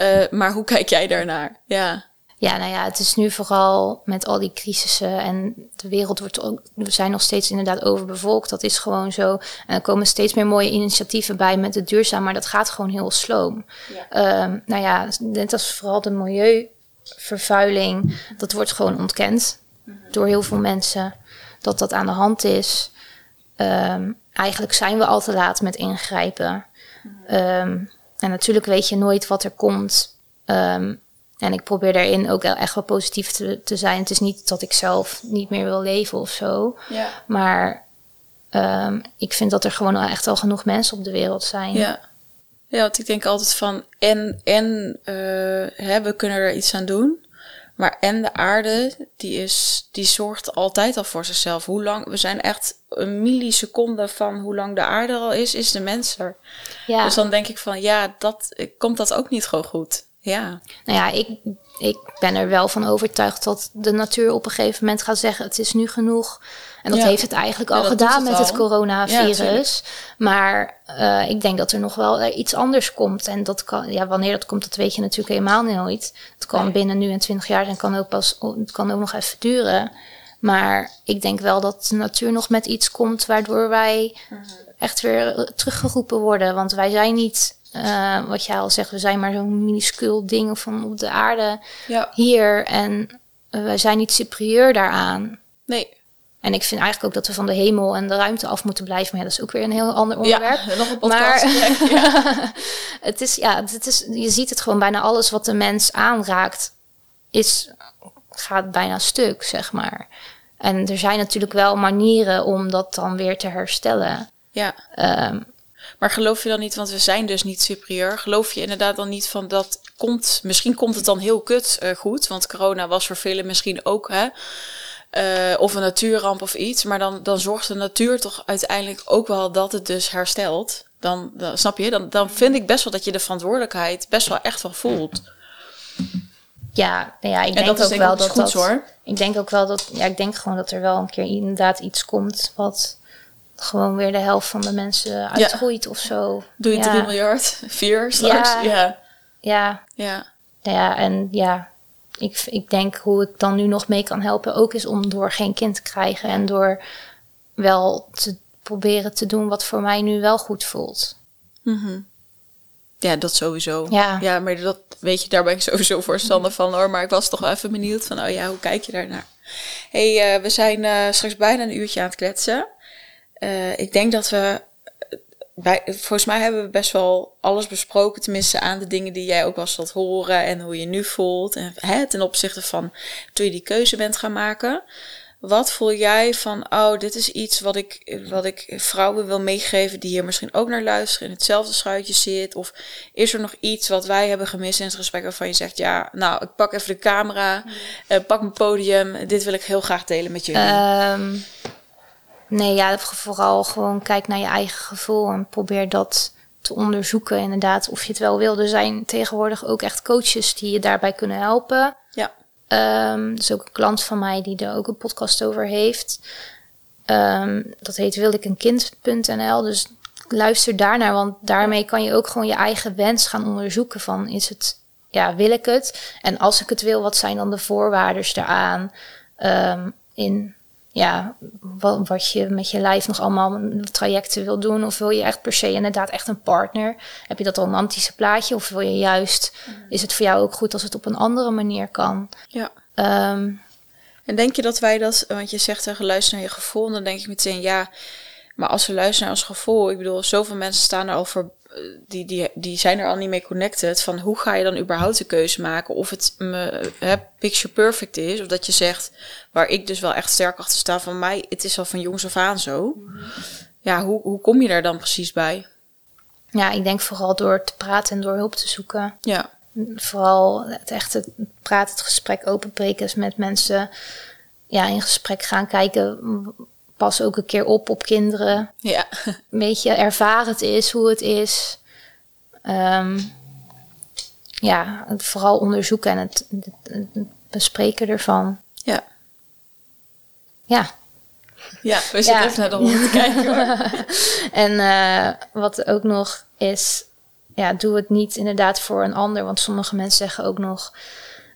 Uh, maar hoe kijk jij daarnaar? Ja. Ja, nou ja, het is nu vooral met al die crisissen en de wereld wordt ook, we zijn nog steeds inderdaad overbevolkt. Dat is gewoon zo. En er komen steeds meer mooie initiatieven bij met het duurzaam, maar dat gaat gewoon heel sloom. Ja. Um, nou ja, net als vooral de milieu vervuiling, dat wordt gewoon ontkend door heel veel mensen dat dat aan de hand is. Um, eigenlijk zijn we al te laat met ingrijpen. Um, en natuurlijk weet je nooit wat er komt. Um, en ik probeer daarin ook echt wel positief te, te, zijn. Het is niet dat ik zelf niet meer wil leven of zo. Ja. Maar ik vind dat er gewoon al echt al genoeg mensen op de wereld zijn. Ja. Ja, want ik denk altijd van en, en uh, hè, we kunnen er iets aan doen. Maar en de aarde, die, is, die zorgt altijd al voor zichzelf. Hoe lang, we zijn echt een milliseconde van hoe lang de aarde al is, is de mens er. Ja. Dus dan denk ik van ja, dat komt dat ook niet gewoon goed. Ja. Nou ja, ik, ik ben er wel van overtuigd dat de natuur op een gegeven moment gaat zeggen: het is nu genoeg. En dat heeft het eigenlijk al gedaan met het coronavirus. maar uh, ik denk dat er nog wel iets anders komt. En dat kan, ja, wanneer dat komt, dat weet je natuurlijk helemaal nooit. Het kan binnen nu en twintig jaar en kan ook pas, het kan ook nog even duren. Maar ik denk wel dat de natuur nog met iets komt waardoor wij mhm. echt weer teruggeroepen worden. Want wij zijn niet uh, wat jij al zegt, we zijn maar zo'n minuscuul ding van op de aarde ja. hier. En uh, wij zijn niet superieur daaraan. Nee. En ik vind eigenlijk ook dat we van de hemel en de ruimte af moeten blijven. Maar ja, dat is ook weer een heel ander onderwerp. Ja, nog een podcast. Maar ja. het is, ja, het is, je ziet het gewoon bijna alles wat de mens aanraakt, is, gaat bijna stuk, zeg maar. En er zijn natuurlijk wel manieren om dat dan weer te herstellen. Ja. Um, maar geloof je dan niet, want we zijn dus niet superieur. Geloof je inderdaad dan niet van dat komt, misschien komt het dan heel kut uh, goed. Want corona was voor velen misschien ook, hè. Uh, of een natuurramp of iets. Maar dan, dan zorgt de natuur toch uiteindelijk ook wel dat het dus herstelt. Dan, dan snap je, dan, dan vind ik best wel dat je de verantwoordelijkheid best wel echt wel voelt. Ja, nou ja, ik denk ook wel dat dat. Hoor. Ik denk ook wel dat. Ja, ik denk gewoon dat er wel een keer inderdaad iets komt wat gewoon weer de helft van de mensen uitgroeit of zo. Doe je ja. 3 miljard? 4 straks? Ja. Ja. Ja. ja. Ja, en ja, ik, ik denk hoe ik dan nu nog mee kan helpen ook is om door geen kind te krijgen en door wel te proberen te doen wat voor mij nu wel goed voelt. Mm Ja, dat sowieso. Ja. ja, maar dat weet je, daar ben ik sowieso voorstander van hoor. Maar ik was toch wel even benieuwd van, oh ja, hoe kijk je daarnaar? hey, uh, we zijn uh, straks bijna een uurtje aan het kletsen. Uh, ik denk dat we. Wij, volgens mij hebben we best wel alles besproken, tenminste aan de dingen die jij ook was zat horen en hoe je nu voelt. En hè, ten opzichte van toen je die keuze bent gaan maken. Wat voel jij van, oh, dit is iets wat ik, wat ik vrouwen wil meegeven die hier misschien ook naar luisteren, in hetzelfde schuitje zit? Of is er nog iets wat wij hebben gemist in het gesprek waarvan je zegt, ja, nou, ik pak even de camera, uh, pak mijn podium, dit wil ik heel graag delen met jullie? Ehm, nee, ja, vooral gewoon kijk naar je eigen gevoel en probeer dat te onderzoeken, inderdaad, of je het wel wil. Er zijn tegenwoordig ook echt coaches die je daarbij kunnen helpen. Ja. Um, is ook een klant van mij die er ook een podcast over heeft. Um, dat heet wil ik een kind.nl. Dus luister daarnaar, want daarmee kan je ook gewoon je eigen wens gaan onderzoeken van is het, ja, wil ik het? En als ik het wil, wat zijn dan de voorwaarden daaraan? Um, in ja, wat, wat je met je lijf nog allemaal trajecten wil doen. Of wil je echt per se inderdaad echt een partner? Heb je dat romantische plaatje? Of wil je juist, mm. is het voor jou ook goed als het op een andere manier kan? Ja. Um, en denk je dat wij dat, want je zegt tegen luister naar je gevoel, en dan denk ik meteen ja, maar als we luisteren naar ons gevoel, ik bedoel, zoveel mensen staan er al voor die, die, die zijn er al niet mee connected. Van hoe ga je dan überhaupt de keuze maken? Of het me, hè, picture perfect is. Of dat je zegt, waar ik dus wel echt sterk achter sta van mij, het is al van jongs af aan zo. Ja, hoe, hoe kom je daar dan precies bij? Ja, ik denk vooral door te praten en door hulp te zoeken. Ja. Vooral het echte praten, het gesprek openbreken met mensen. Ja, in gesprek gaan kijken pas ook een keer op op kinderen. Ja. Een beetje ervaren het is, hoe het is. Um, ja, vooral onderzoeken en het, het, bespreken ervan. Ja. Ja. Ja, we zitten even naar de hond te kijken. en uh, wat ook nog is, ja, doe het niet inderdaad voor een ander. Want sommige mensen zeggen ook nog,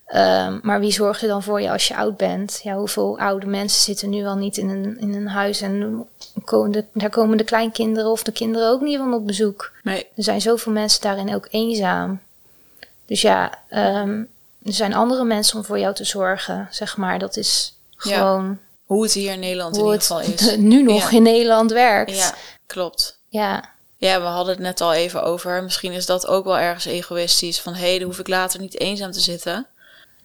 Um, maar wie zorgt er dan voor je als je oud bent? Ja, hoeveel oude mensen zitten nu al niet in een, in een huis en komen de, daar komen de kleinkinderen of de kinderen ook niet van op bezoek? Nee. Er zijn zoveel mensen daarin ook eenzaam. Dus ja, um, er zijn andere mensen om voor jou te zorgen, zeg maar. Dat is gewoon. Ja. Hoe het hier in Nederland in ieder geval is. Nu nog in Nederland werkt. Ja, klopt. Ja. Ja, we hadden het net al even over. Misschien is dat ook wel ergens egoïstisch. Van hé, hey, dan hoef ik later niet eenzaam te zitten.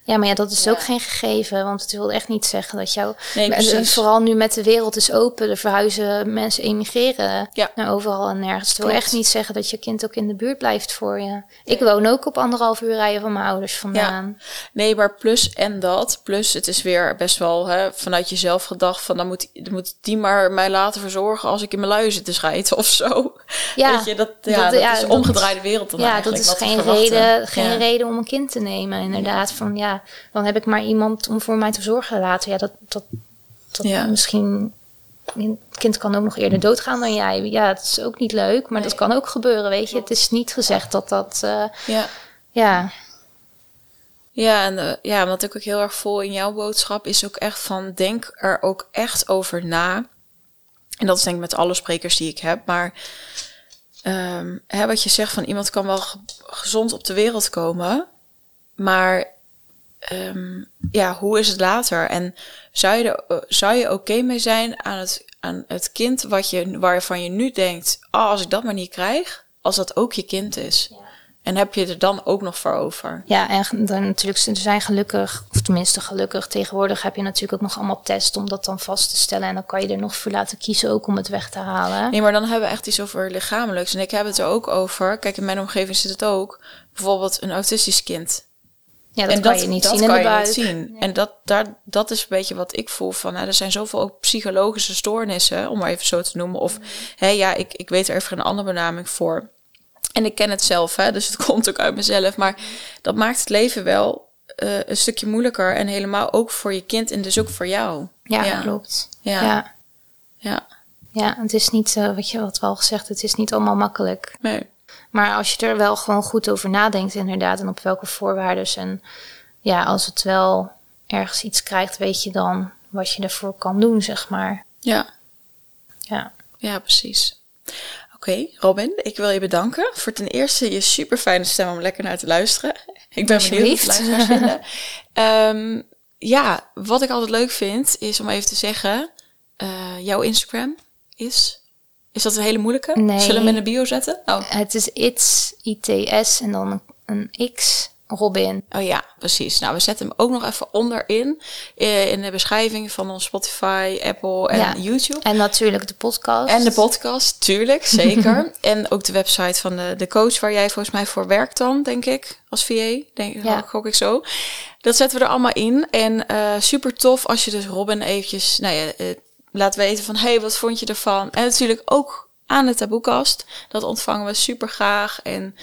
Ja, maar ja, dat is ook geen gegeven. Want het wil echt niet zeggen dat jou... Nee, en vooral nu met de wereld is open. De verhuizen, mensen emigreren ja. naar overal en nergens. Het wil echt niet zeggen dat je kind ook in de buurt blijft voor je. Ik woon ook op anderhalf uur rijden van mijn ouders vandaan. Ja. Nee, maar plus en dat. Plus het is weer best wel hè, vanuit jezelf gedacht van... dan moet, dan moet die maar mij laten verzorgen als ik in mijn lui zit te schijten of zo. Ja, Weet je, dat, ja, dat, is omgedraaide wereld dan Ja, dat is geen, reden, geen reden om een kind te nemen inderdaad. Van ja, dan heb ik maar iemand om voor mij te zorgen later. Ja, dat, dat, dat ja. misschien. Het kind kan ook nog eerder doodgaan dan jij. Ja, dat is ook niet leuk, maar dat kan ook gebeuren, weet je. Het is niet gezegd dat dat. Uh, ja. Ja. Ja, en uh, ja, wat ik ook heel erg vol in jouw boodschap is ook echt van denk er ook echt over na. En dat is denk ik met alle sprekers die ik heb. Maar um, hè, wat je zegt van iemand kan wel gezond op de wereld komen. Maar um, ja, hoe is het later? En zou je, er, eh, zou je oké mee zijn aan het, aan het kind wat je, waarvan je nu denkt, oh, als ik dat maar niet krijg, als dat ook je kind is? Ja. En heb je er dan ook nog voor over? Ja, en dan natuurlijk, er zijn gelukkig, of tenminste gelukkig, tegenwoordig heb je natuurlijk ook nog allemaal tests om dat dan vast te stellen. En dan kan je er nog voor laten kiezen ook om het weg te halen. Nee, maar dan hebben we echt iets over lichamelijks. En ik heb het er ook over, kijk, in mijn omgeving zit het ook, bijvoorbeeld een autistisch kind. Ja, dat en kan dat, je niet zien in de buik. zien. En dat, daar, dat is een beetje wat ik voel van, hè, er zijn zoveel ook psychologische stoornissen, om maar even zo te noemen. Of, hé, ja, ik, ik weet er even een andere benaming voor. En ik ken het zelf, hè, dus het komt ook uit mezelf. Maar dat maakt het leven wel uh, een stukje moeilijker. En helemaal ook voor je kind en dus ook voor jou. Ja, ja. klopt. Ja. ja. Ja. Ja, het is niet, uh, wat je wat wel gezegd, het is niet allemaal makkelijk. Nee. Maar als je er wel gewoon goed over nadenkt, inderdaad, en op welke voorwaarden. En ja, als het wel ergens iets krijgt, weet je dan wat je ervoor kan doen, zeg maar. Ja. Ja. Ja, precies. Oké, Robin, ik wil je bedanken voor ten eerste je super fijne stem om lekker naar te luisteren. Ik ben benieuwd wat luisteraars vinden. um, ja, wat ik altijd leuk vind, is om even te zeggen, uh, jouw Instagram is is dat een hele moeilijke? Nee. Zullen we hem in de bio zetten? Oh. Het is its, ITS en dan een X Robin. Oh ja, precies. Nou, we zetten hem ook nog even onderin. eh, In de beschrijving van ons Spotify, Apple en Ja. YouTube. En natuurlijk de podcast. En de podcast, tuurlijk, zeker. en ook de website van de, de coach waar jij volgens mij voor werkt dan, denk ik, als VA. Denk, Ja. gok ik zo. Dat zetten we er allemaal in. En eh, super tof als je dus Robin eventjes, nou ja, eh, laat weten van, hey, wat vond je ervan? En natuurlijk ook aan de taboekast. Dat ontvangen we super graag. En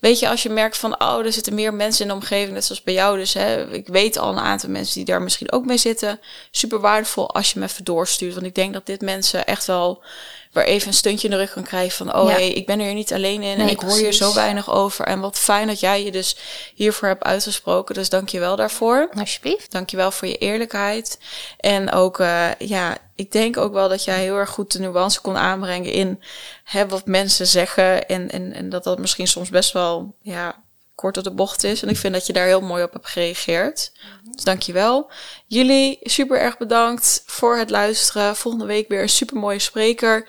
weet je, als je merkt van, oh, er zitten meer mensen in de omgeving, net zoals bij jou. Dus hè, ik weet al een aantal mensen die daar misschien ook mee zitten. Super waardevol als je me even doorstuurt. Want ik denk dat dit mensen echt wel weer even een steuntje in de rug kan krijgen van, oh Ja. hey, ik ben er niet alleen in en Nee, ik hoor hier zo weinig over. En wat fijn dat jij je dus hiervoor hebt uitgesproken. Dus dank je wel daarvoor. Alsjeblieft. Dankjewel voor je eerlijkheid. En ook, eh, ja, ik denk ook wel dat jij heel erg goed de nuance kon aanbrengen in hè, wat mensen zeggen. En, en, en dat dat misschien soms best wel, ja, kort op de bocht is. En ik vind dat je daar heel mooi op hebt gereageerd. Dus dankjewel. Jullie super erg bedankt voor het luisteren. Volgende week weer een super mooie spreker.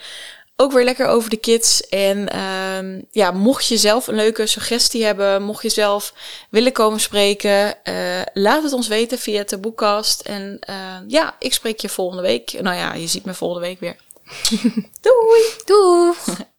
Ook weer lekker over de kids. En ehm, ja, mocht je zelf een leuke suggestie hebben, mocht je zelf willen komen spreken, eh, laat het ons weten via de boekkast. En eh, ja, ik spreek je volgende week. Nou ja, je ziet me volgende week weer. Doei! Doei!